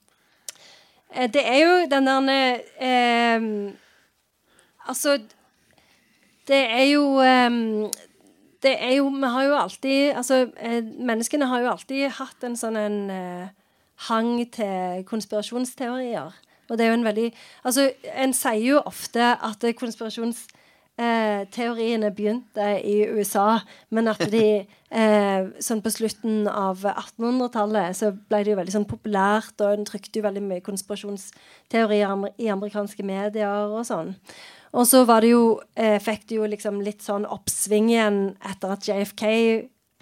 Eh, Det er jo den der eh, Altså Det er jo eh, Det er jo Vi har jo alltid Altså, eh, menneskene har jo alltid hatt en sånn en eh, hang til konspirasjonsteorier. Og det er jo en veldig Altså, en sier jo ofte at konspirasjons eh, teoriene begynte i USA, men at de eh, sånn på slutten av 1800-tallet så ble det jo veldig sånn populært, og en trykte jo veldig mye konspirasjonsteorier i amerikanske medier og sånn. Og så var det jo, eh, fikk det jo liksom litt sånn oppsving igjen etter at JFK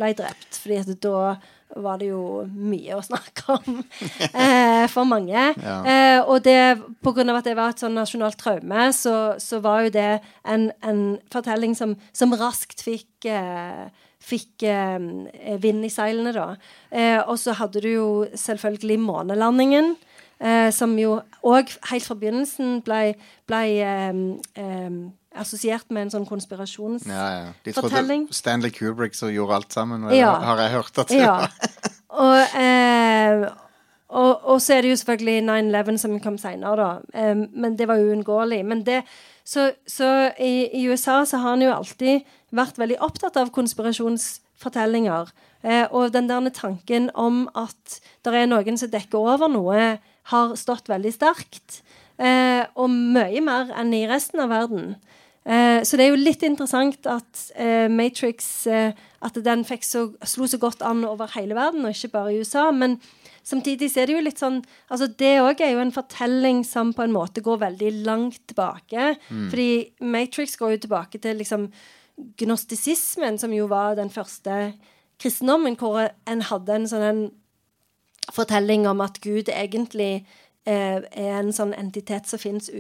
ble drept, fordi da var det jo mye å snakke om eh, for mange. Ja. Eh, og det, av at det var et sånn nasjonalt traume, så, så var jo det en, en fortelling som, som raskt fikk eh, Fikk eh, vind i seilene, da. Eh, og så hadde du jo selvfølgelig månelandingen. eh, som jo òg helt fra begynnelsen ble, ble assosiert med en sånn konspirasjonsfortelling. Ja, ja. Stanley Kubrick som gjorde alt sammen, har, Ja. har jeg hørt. At Ja. Og, eh, og, og så er det jo selvfølgelig 9-11 som kom senere, da. Eh, men det var uunngåelig. Men det Så, så i, i USA så har han jo alltid vært veldig opptatt av konspirasjonsfortellinger. Eh, og den der tanken om at det er noen som dekker over noe, har stått veldig sterkt. Eh, og mye mer enn i resten av verden. Eh, så det er jo litt interessant at eh, Matrix eh, At den så, slo så godt an over hele verden, og ikke bare i USA. Men samtidig så er det jo litt sånn altså Det òg er jo en fortelling som på en måte går veldig langt tilbake. Fordi Matrix går jo tilbake til liksom gnostisismen, som jo var den første kristendommen, hvor en hadde en sånn en fortelling om at Gud egentlig er en sånn entitet som fins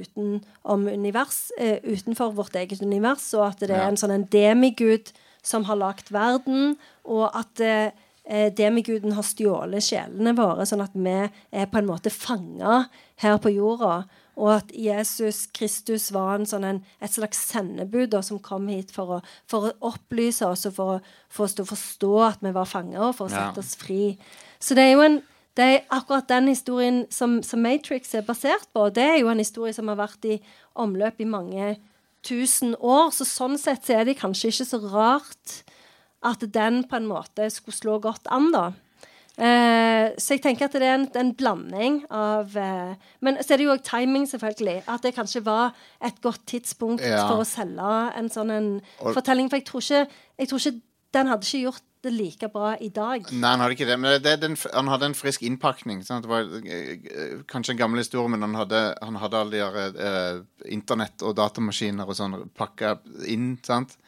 univers, eh, utenfor vårt eget univers, og at det er en sånn en demigud som har lagd verden, og at eh, eh, demiguden har stjålet sjelene våre, sånn at vi er på en måte fanga her på jorda. Og at Jesus Kristus var en sånn en, et slags sendebud da, som kom hit for å, for å opplyse oss og for å til å forstå at vi var fanger, og for å sette oss fri. Så det er jo en det er akkurat den historien som, som Matrix er basert på. Det er jo en historie som har vært i omløp i mange tusen år. Så sånn sett så er det kanskje ikke så rart at den på en måte skulle slå godt an, da. Eh, så jeg tenker at det er en, en blanding av eh, Men så er det jo òg timing, selvfølgelig. At det kanskje var et godt tidspunkt Ja. for å selge en sånn en Og- fortelling. For jeg tror, ikke, jeg tror ikke den hadde ikke gjort det like bra i dag. Nei, han hadde ikke det. Men det, den, han hadde en frisk innpakning. Sant? Det var eh, eh, kanskje en gammel historie, men han hadde, han hadde alle de der, eh, internett og datamaskiner og sånn pakka inn. sant?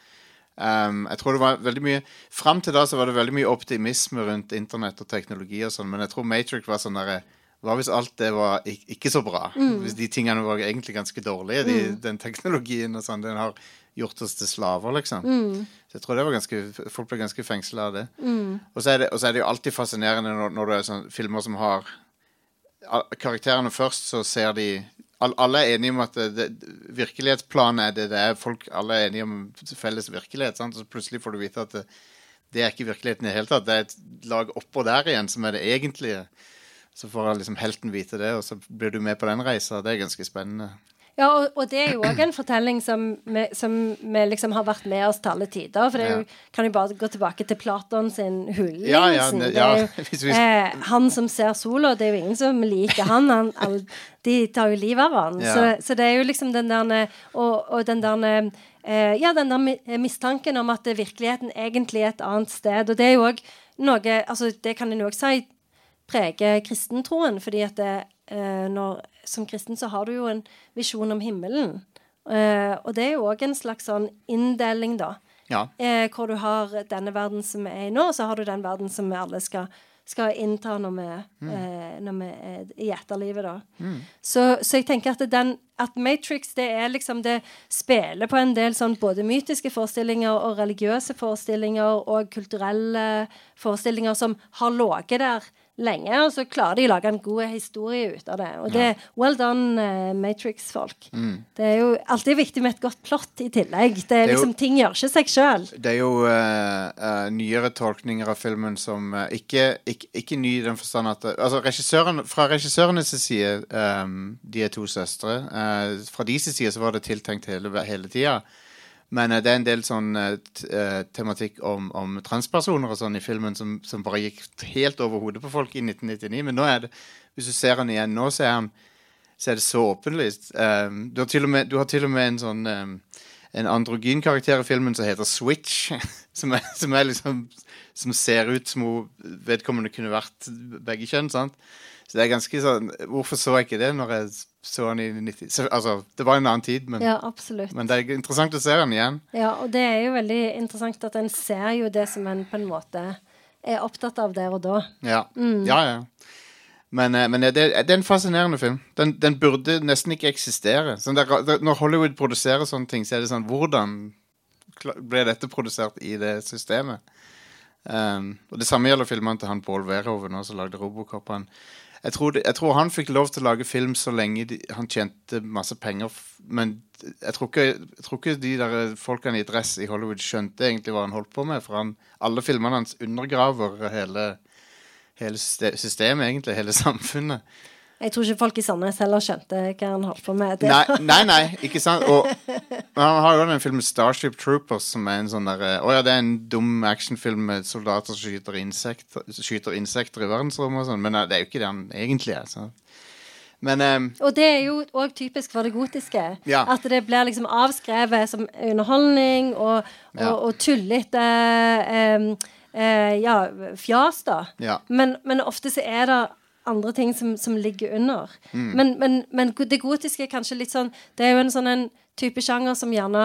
Um, jeg tror det var veldig mye Fram til da så var det veldig mye optimisme rundt internett og teknologi og sånn, men jeg tror Matrix var sånn derre Hva hvis alt det var ikke så bra? Hvis de tingene var egentlig ganske dårlige, de, den teknologien og sånn, den har gjort oss til slaver, liksom. Så jeg tror det var ganske folk ble ganske fengsla av det. Og, så det. og så er det jo alltid fascinerende når, når det er sånn filmer som har Karakterene først, så ser de all, Alle er enige om at det, det, virkelighetsplanet er det det er. Folk, alle er enige om felles virkelighet. Sant? Så plutselig får du vite at det, det er ikke virkeligheten i det hele tatt. Det er et lag oppå der igjen som er det egentlige. Så får liksom helten vite det, og så blir du med på den reisa. Det er ganske spennende. Ja, og, og det er jo òg en fortelling som vi, som vi liksom har vært med oss til alle tider. For det jo, kan jo bare gå tilbake til Platon sin Hulelsen. Ja, ja, ja, eh, han som ser sola, det er jo ingen som liker han. han all, de tar jo livet av han. Så, så det er jo liksom den der Og, og den der eh, Ja, den der mistanken om at virkeligheten egentlig er et annet sted. Og det er jo òg noe Altså, det kan en òg si preger kristentroen. fordi at det, når, som kristen så har du jo en visjon om himmelen. Eh, og det er jo òg en slags sånn inndeling, da. Ja. Eh, hvor du har denne verden som vi er i nå, og så har du den verden som vi alle skal, skal innta når vi, eh, når vi er i etterlivet, da. Så, så jeg tenker at, den, at Matrix det er liksom det spiller på en del sånn både mytiske forestillinger og religiøse forestillinger og kulturelle forestillinger som har ligget der lenge, og så klarer de å lage en god historie ut av det. Og det er well done, uh, Matrix-folk. Det er jo alltid viktig med et godt plott i tillegg. Det er er jo- liksom, Ting gjør ikke seg sjøl. Det er jo uh, uh, nyere tolkninger av filmen som ikke, ikke, ikke ny i den forstand at altså regissøren, Fra regissørenes side, um, de er to søstre, fra deres side så var det tiltenkt hele, hele tida. Men eh, det er en del sånn eh, eh, tematikk om, om transpersoner og sånn i filmen som, som bare gikk helt over hodet på folk i 1999. Men nå er det, hvis du ser han igjen nå, så er han så er det så åpenlyst. Um, du, du har til og med en sånn um, En androgyn karakter i filmen som heter Switch. Som er, som er liksom Som ser ut som hun vedkommende kunne vært begge kjønn. sant? Så det er ganske sånn Hvorfor så jeg ikke det når jeg så han i 90 så, Altså, det var en annen tid, men, Ja, men det er interessant å se han igjen. Ja, og det er jo veldig interessant at en ser jo det som en på en måte er opptatt av der og da. Ja, ja. ja. Men, eh, men det, det er en fascinerende film. Den, den burde nesten ikke eksistere. Sånn der, når Hollywood produserer sånne ting, så er det sånn Hvordan ble dette produsert i det systemet? Um, og Det samme gjelder filmene til han Paul Verhoeven, som lagde Robocop. Han, jeg tror, det, jeg tror han fikk lov til å lage film så lenge de, han tjente masse penger. Men jeg tror, ikke, jeg tror ikke de der folkene i dress i Hollywood skjønte egentlig hva han holdt på med. For han, alle filmene hans undergraver hele, hele systemet, egentlig. Hele samfunnet. Jeg tror ikke folk i Sandnes heller skjønte hva han holdt på med. Det. Nei, nei, nei, ikke sant? Og han har jo den filmen Starship Troopers, som er en sånn der Å ja, det er en dum actionfilm med soldater som skyter insekter, skyter insekter i verdensrommet og sånn, men eh, det er jo ikke det han egentlig er. Så. Men um, Og det er jo òg typisk for det gotiske. Ja. At det blir liksom avskrevet som underholdning og, og, Ja. og tullete eh, uh, ja, fjas, da. Ja. Men, men ofte så er det andre ting som, som ligger under. Mm. Men, men, men det gotiske er kanskje litt sånn Det er jo en sånn en type sjanger som gjerne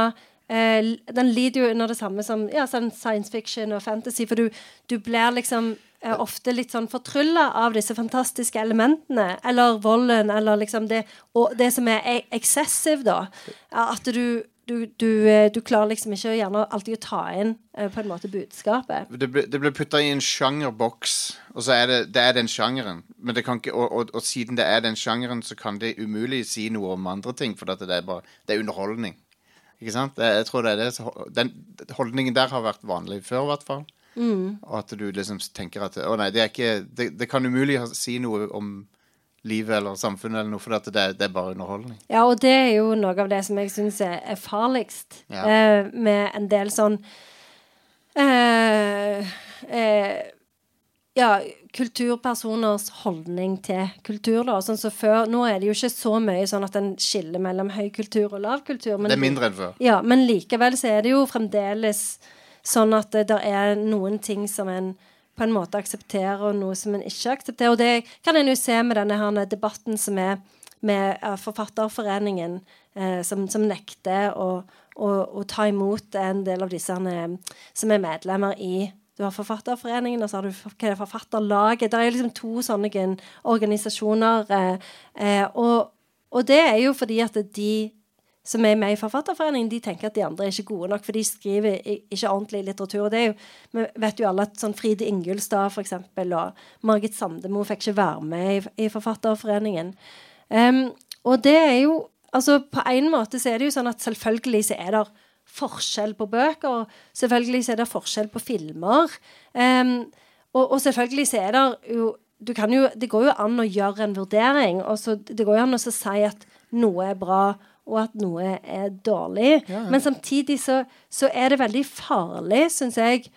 eh, Den lider jo under det samme som ja, sånn science fiction og fantasy, for du, du blir liksom eh, ofte litt sånn fortrylla av disse fantastiske elementene, eller volden, eller liksom det Og det som er eksessiv, da. At du du, du, eh, du klarer liksom ikke gjerne alltid å ta inn eh, på en måte budskapet. det ble, det ble putta i en sjangerboks, og så er det, det er den sjangeren. Men det kan ikke, og, og, og siden det er den sjangeren, så kan det umulig si noe om andre ting, for det er bare det er underholdning. Ikke sant? Jeg tror det er det, den holdningen der har vært vanlig før, i hvert fall. Og at du liksom tenker at Å nei, det er ikke Det, det kan umulig si noe om livet eller samfunnet eller noe, for det, er- det er bare underholdning. Ja, og det er jo noe av det som jeg syns er, farligst Ja. eh, med en del sånn eh, eh, Ja, kulturpersoners holdning til kultur, da. Sånn som før Nå er det jo ikke så mye sånn at en skiller mellom høy kultur og lavkultur. Men Det er mindre enn før. ja, men likevel så er det jo fremdeles sånn at det der er noen ting som en på en måte aksepterer, noe som en ikke aksepterer. Og det kan en jo se med denne her debatten som er med eh, Forfatterforeningen, eh, som, som nekter å, å, å ta imot en del av disse herne, som er medlemmer i du har Forfatterforeningen, og så har du er Forfatterlaget. Det er liksom to sånne organisasjoner. Eh, eh, og, og det er jo fordi at de som er med i Forfatterforeningen, de tenker at de andre er ikke gode nok, for de skriver ikke ordentlig litteratur. Og det er jo, Vi vet jo alle at sånn Fride Ingulstad for eksempel, og Margit Sandemo fikk ikke være med i, i Forfatterforeningen. Um, og det er jo altså På en måte så er det jo sånn at selvfølgelig så er det forskjell på bøker. og Selvfølgelig så er det forskjell på filmer. Um, og, og selvfølgelig så er det jo du kan jo, Det går jo an å gjøre en vurdering. og så Det går jo an å si at noe er bra, og at noe er dårlig. Men samtidig så, så er det veldig farlig, syns jeg,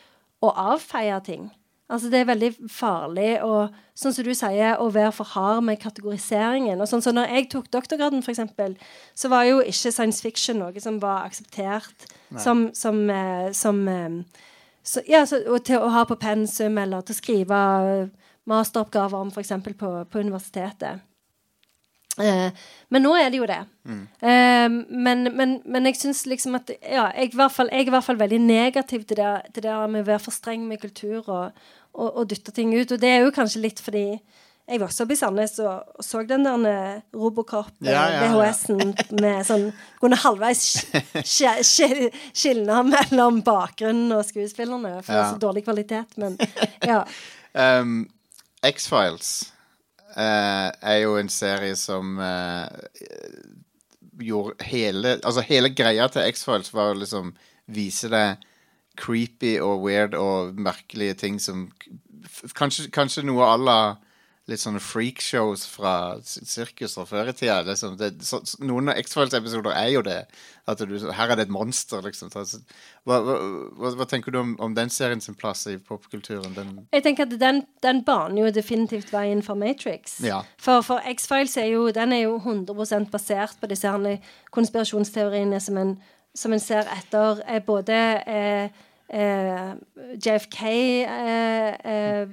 å avfeie ting. Altså Det er veldig farlig å sånn som du sier, å være for hard med kategoriseringen. og sånn så Når jeg tok doktorgraden, for eksempel, så var jo ikke science fiction noe som var akseptert som, som, eh, som eh, så, ja, så, til å ha på pensum eller til å skrive masteroppgaver om f.eks. På, på universitetet. Eh, men nå er det jo det. Eh, men, men, men jeg syns liksom at ja, jeg, fall, jeg er i hvert fall veldig negativ til det, til det med å være for streng med kultur og, og, og dytte ting ut. Og det er jo kanskje litt fordi jeg vokste opp i Sandnes og, og så den der Robocop, eh, Ja, ja, ja. VHS-en, med sånn Kunne halvveis skilne sk- sk- mellom bakgrunnen og skuespillerne, for Ja. så dårlig kvalitet, men ja. Um, X-Files er jo en serie som eh, gjorde hele Altså hele greia til X-Files var å liksom vise deg creepy og weird og merkelige ting som Kanskje, kanskje noe à la litt sånne freakshows fra sirkus fra før i tida. Liksom. Det, så, så, noen av X-Files-episoder er jo det. At du, her er det et monster, liksom. Hva, hva, hva, hva tenker du om, om den serien sin plass i popkulturen? Den, Jeg tenker at den, den baner jo definitivt veien for Matrix. Ja. For, for X-Files er jo, den er jo 100% basert på disse konspirasjonsteoriene som en, som en ser etter eh, både eh, eh, JFK eh, eh,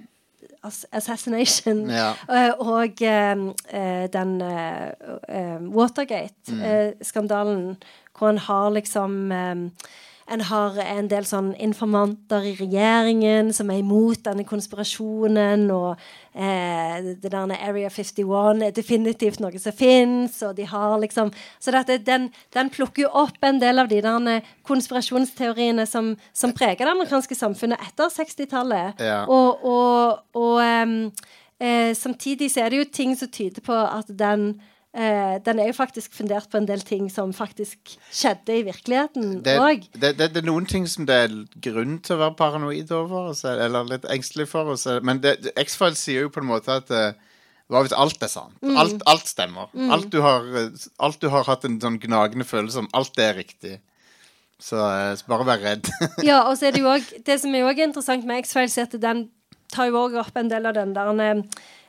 Assassination Ja. eh, og eh, eh, den eh, Watergate-skandalen, hvor han har liksom eh, en har en del sånn informanter i regjeringen som er imot denne konspirasjonen, og eh, det der Area 51 er definitivt noe som fins, og de har liksom Så dette, den, den plukker jo opp en del av de der konspirasjonsteoriene som, som preger det amerikanske samfunnet etter 60-tallet. Ja. Og, og, og em, eh, samtidig så er det jo ting som tyder på at den eh, den er jo faktisk fundert på en del ting som faktisk skjedde i virkeligheten Det, òg. det, det, det er noen ting som det er grunn til å være paranoid over, altså, eller litt engstelig for. Altså. Men det- X-Files sier jo på en måte at eh, hva hvis alt er sant? Mm. Alt, alt stemmer. Alt, du har, eh, alt du har hatt en sånn gnagende følelse om, alt det er riktig. Så, eh, så bare vær redd. Ja, og så er det jo òg det som er jo også interessant med X-Files, er at den tar jo også opp en del av den der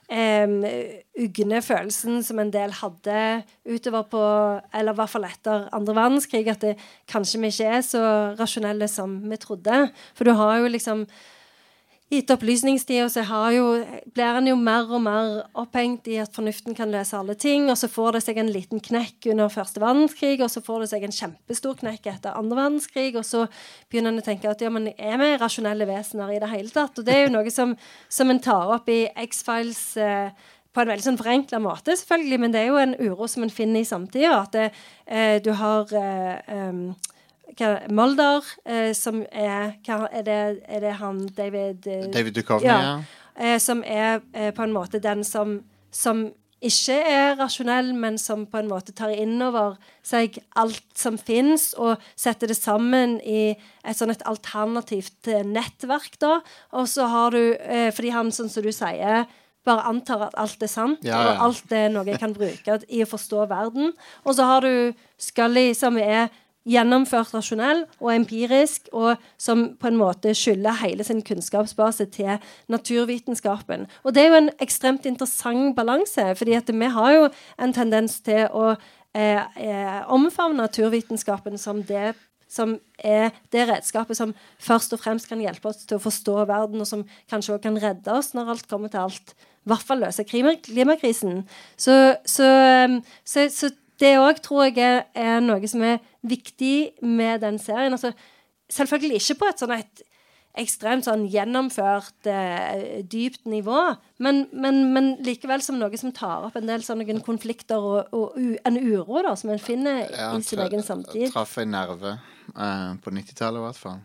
ugne følelsen som en del hadde utover på Eller i hvert fall etter andre verdenskrig, at det, kanskje vi ikke er så rasjonelle som vi trodde. For du har jo liksom etter opplysningstida så har jo, blir en jo mer og mer opphengt i at fornuften kan løse alle ting, og så får det seg en liten knekk under første verdenskrig, og så får det seg en kjempestor knekk etter andre verdenskrig, og så begynner en å tenke at ja, men er vi rasjonelle vesener i det hele tatt? Og det er jo noe som, som en tar opp i X-Files eh, på en veldig sånn forenkla måte, selvfølgelig, men det er jo en uro som en finner i samtida. At det, eh, du har eh, hva, Mulder, eh, som er hva, er, det, er det han David eh, David Duchovny, ja. ja. eh, Som er på en måte den som, som ikke er rasjonell, men som på en måte tar inn over seg alt som fins, og setter det sammen i et sånn et alternativt nettverk, da. Og så har du Fordi han, sånn som du sier, bare antar at alt er sant, Ja, ja. og alt er noe jeg kan bruke i å forstå verden. Og så har du Scully, som er gjennomført rasjonell og empirisk, og som på en måte skylder hele sin kunnskapsbase til naturvitenskapen. Og det er jo en ekstremt interessant balanse, fordi at vi har jo en tendens til å eh, eh, omfavne naturvitenskapen som det som er det redskapet som først og fremst kan hjelpe oss til å forstå verden, og som kanskje også kan redde oss når alt kommer til alt. I hvert fall løse klimakrisen. Så, så, um, så, så det òg tror jeg er, noe som er viktig med den serien. Altså, selvfølgelig ikke på et sånn et ekstremt sånn gjennomført, eh, dypt nivå, men, men, men likevel som noe som tar opp en del sånne konflikter og, og u, en uro da, som en finner Ja, i sin egen samtid. Traff en nerve eh, på 90-tallet, i hvert fall.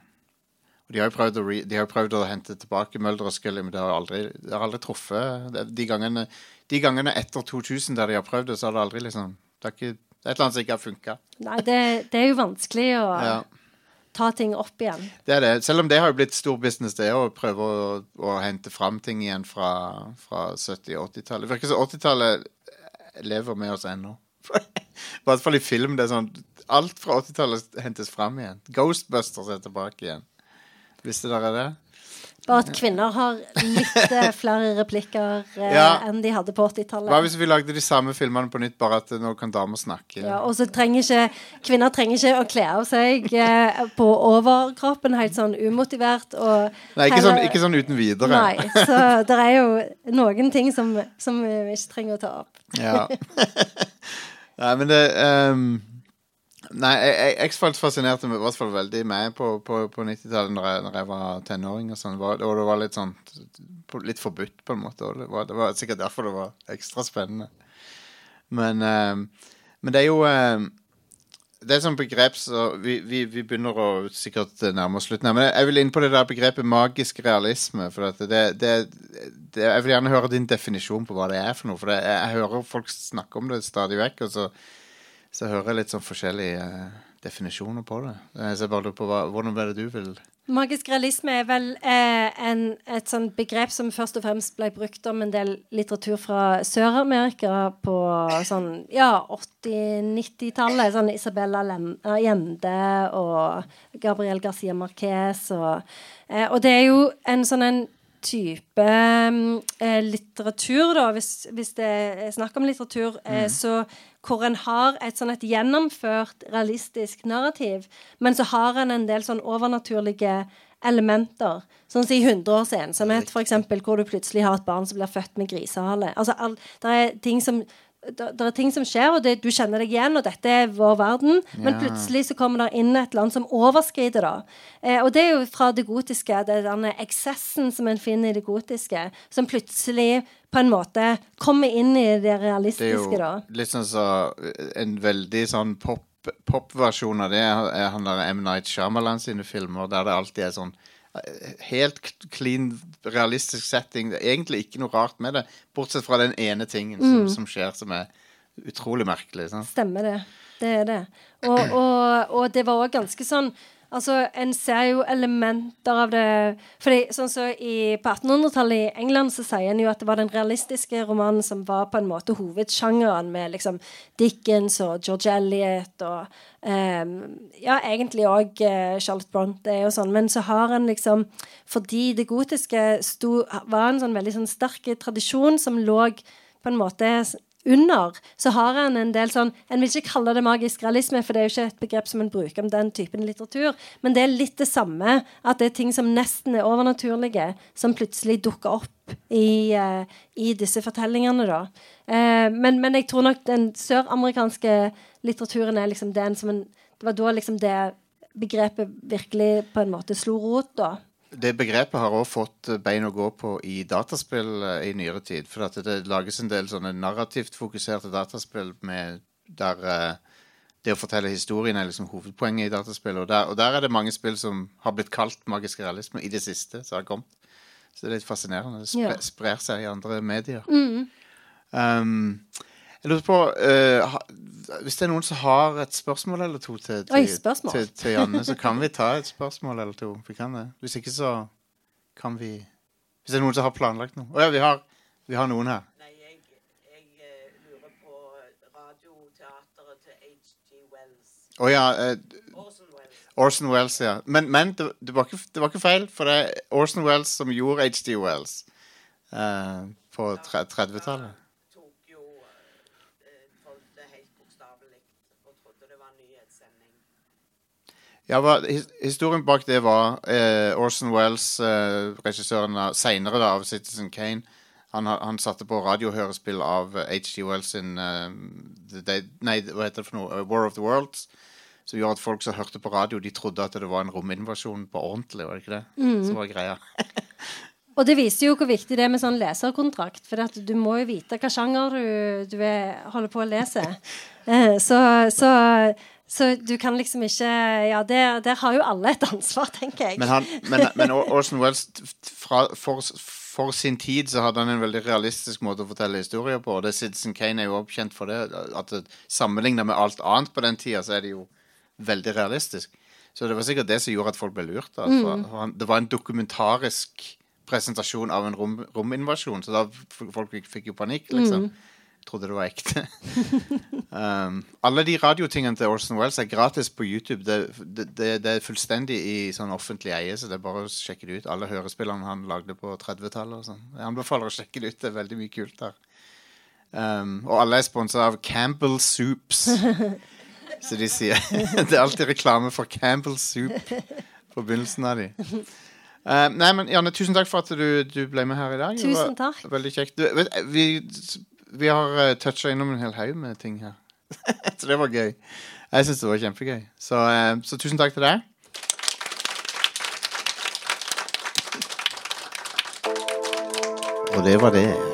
Og de har de har prøvd å hente tilbake Mølder og Scully, men det har aldri, det har aldri truffet. De gangene, de gangene etter 2000 der de har prøvd det, så har det aldri liksom Det, er ikke, det er et eller annet som ikke har funka. Nei, det, det er jo vanskelig å Ja. ta ting opp igjen. Det er det. Selv om det har jo blitt stor business, det å prøve å, å hente fram ting igjen fra, fra 70- og 80-tallet. Det virker som 80-tallet lever med oss ennå. I hvert fall i film. det er sånn Alt fra 80-tallet hentes fram igjen. Ghostbusters er tilbake igjen. Visste dere det? Bare at kvinner har litt eh, flere replikker eh, Ja. enn de hadde på Hva 80-tallet. hvis vi lagde de samme filmene på nytt, bare at nå kan damer snakke? Ja, og så trenger ikke Kvinner trenger ikke å kle av seg eh, på overkroppen helt sånn umotivert. Og Nei, ikke, heller- sånn, ikke sånn uten videre. Nei, så det er jo noen ting som, som vi ikke trenger å ta opp. Ja. Nei, men det ehm, Nei, X-Files fascinerte meg i hvert fall veldig meg på, på, på 90-tallet, når, når jeg var tenåring. Og sånn, og det var litt sånn Litt forbudt, på en måte. Det var, det var sikkert derfor det var ekstra spennende. Men, uh, men det er jo uh, Det er sånn begrep så vi, vi, vi begynner å sikkert nærme oss slutten. Men jeg vil inn på det der begrepet magisk realisme. For det, det, det, jeg vil gjerne høre din definisjon på hva det er for noe. For jeg, jeg hører folk snakke om det stadig vekk, og så, så hører jeg litt sånn forskjellige eh, definisjoner på det. Eh, Så jeg bare lurer på hva, hvordan er det du vil Magisk realisme er vel eh, en, et sånt begrep som først og fremst ble brukt om en del litteratur fra Sør-Amerika på sånn ja, 80-90-tallet. Sånn Isabella Jende Allende og Gabriel Garcia Marquez og eh, Og det er jo en sånn en type mm, eh, litteratur, da, hvis, hvis det er snakk om litteratur, eh, så hvor en har et sånn et gjennomført realistisk narrativ, men så har en en del sånn overnaturlige elementer. Sånn som i 100 års ensomhet, for eksempel, hvor du plutselig har et barn som blir født med grisehale. Altså, all, det er ting som det er ting som skjer, og det, du kjenner deg igjen, og dette er vår verden. Men plutselig så kommer det inn et land som overskrider det. Eh, og det er jo fra det gotiske, det er denne eksessen som en finner i det gotiske, som plutselig på en måte kommer inn i det realistiske, da. Det er jo liksom sånn så En veldig sånn pop popversjon av det er han der M. Night Shyamalan sine filmer, der det alltid er sånn eh, helt clean, realistisk setting. Det er egentlig ikke noe rart med det, bortsett fra den ene tingen som, som skjer som er utrolig merkelig. Sant? Stemmer det. Det er det. Og, og, og det var òg ganske sånn Altså, En ser jo elementer av det fordi sånn så i, På 1800-tallet i England så sier en jo at det var den realistiske romanen som var på en måte hovedsjangeren, med liksom Dickens og George Eliot og um, Ja, egentlig òg Charlotte Bronte og sånn, men så har en liksom Fordi det gotiske sto, var en sånn veldig sånn sterk tradisjon som lå på en måte under, så har han en del sånn En vil ikke kalle det magisk realisme, for det er jo ikke et begrep som en bruker om den typen litteratur, men det er litt det samme. At det er ting som nesten er overnaturlige, som plutselig dukker opp i, uh, i disse fortellingene, da. Uh, men, men jeg tror nok den søramerikanske litteraturen er liksom den som en Det var da liksom det begrepet virkelig på en måte slo rot, da. Det begrepet har også fått eh, bein å gå på i dataspill eh, i nyere tid. For at det lages en del sånne narrativt fokuserte dataspill med, der eh, det å fortelle historien er liksom hovedpoenget i dataspill. Og der, og der er det mange spill som har blitt kalt magisk realisme i det siste. som har kommet. Så det er litt fascinerende. Det spre, Ja. sprer seg i andre medier. Um, jeg lurer på eh, ha, Hvis det er noen som har et spørsmål eller to til, til, Oi, spørsmål. til, til Janne, så kan vi ta et spørsmål eller to. Vi kan det. Hvis ikke, så kan vi Hvis det er noen som har planlagt noe. Å ja, vi har, vi har noen her. Nei, jeg, jeg eh, lurer på radioteateret til H.G. Wells. Å ja. eh, Orson Wells. Orson Wells, ja. Men, men det, det, var ikke, det var ikke feil, for det er Orson Wells som gjorde H.G. Wells eh, på tre- 30-tallet. tok jo eh, tolk det helt bokstavelig og trodde det var en nyhetssending. Ja, historien bak det var eh, Orson Wells, eh, regissøren av, senere da, av Citizen Kane. Han, han satte på radiohørespill av eh, H.G. Wells sin uh, The Nei, hva heter det for noe? Eh, War of the Worlds. Som gjorde at folk som hørte på radio, de trodde at det var en rominvasjon på ordentlig. var det ikke det? Som var greia. Og det viser jo hvor viktig det er med sånn leserkontrakt. For du må jo vite hva sjanger du, du er, holder på å lese. Eh, så, så, så du kan liksom ikke Ja, der, der har jo alle et ansvar, tenker jeg. Men, han, men, men Orson Welles fra, for, for sin tid så hadde han en veldig realistisk måte å fortelle historier på. Og det Citizen Kane er jo oppkjent for det. At Sammenligna med alt annet på den tida, så er det jo veldig realistisk. Så det var sikkert det som gjorde at folk ble lurt. For han, det var en dokumentarisk presentasjon av en rom, rominvasjon, så da folk fikk, fikk jo panikk, liksom. Trodde det var ekte. um, alle de radiotingene til Orson Wells er gratis på YouTube. Det, det, det, er fullstendig i sånn offentlig eie, så det er bare å sjekke det ut. Alle hørespillene han lagde på 30-tallet og sånn. Jeg anbefaler å sjekke det ut. Det er veldig mye kult der. Um, og alle er sponsa av Campbell Soups. Så de sier Det er alltid reklame for Campbell Soup på begynnelsen av de. Uh, nei, men Janne, tusen takk for at du, du ble med her i dag. Tusen takk. Veldig kjekt. Du, vet, vi, vi har uh, toucha innom en hel haug med ting her. så det var gøy. Jeg syns det var kjempegøy. Så, uh, så tusen takk til deg. Og det var det.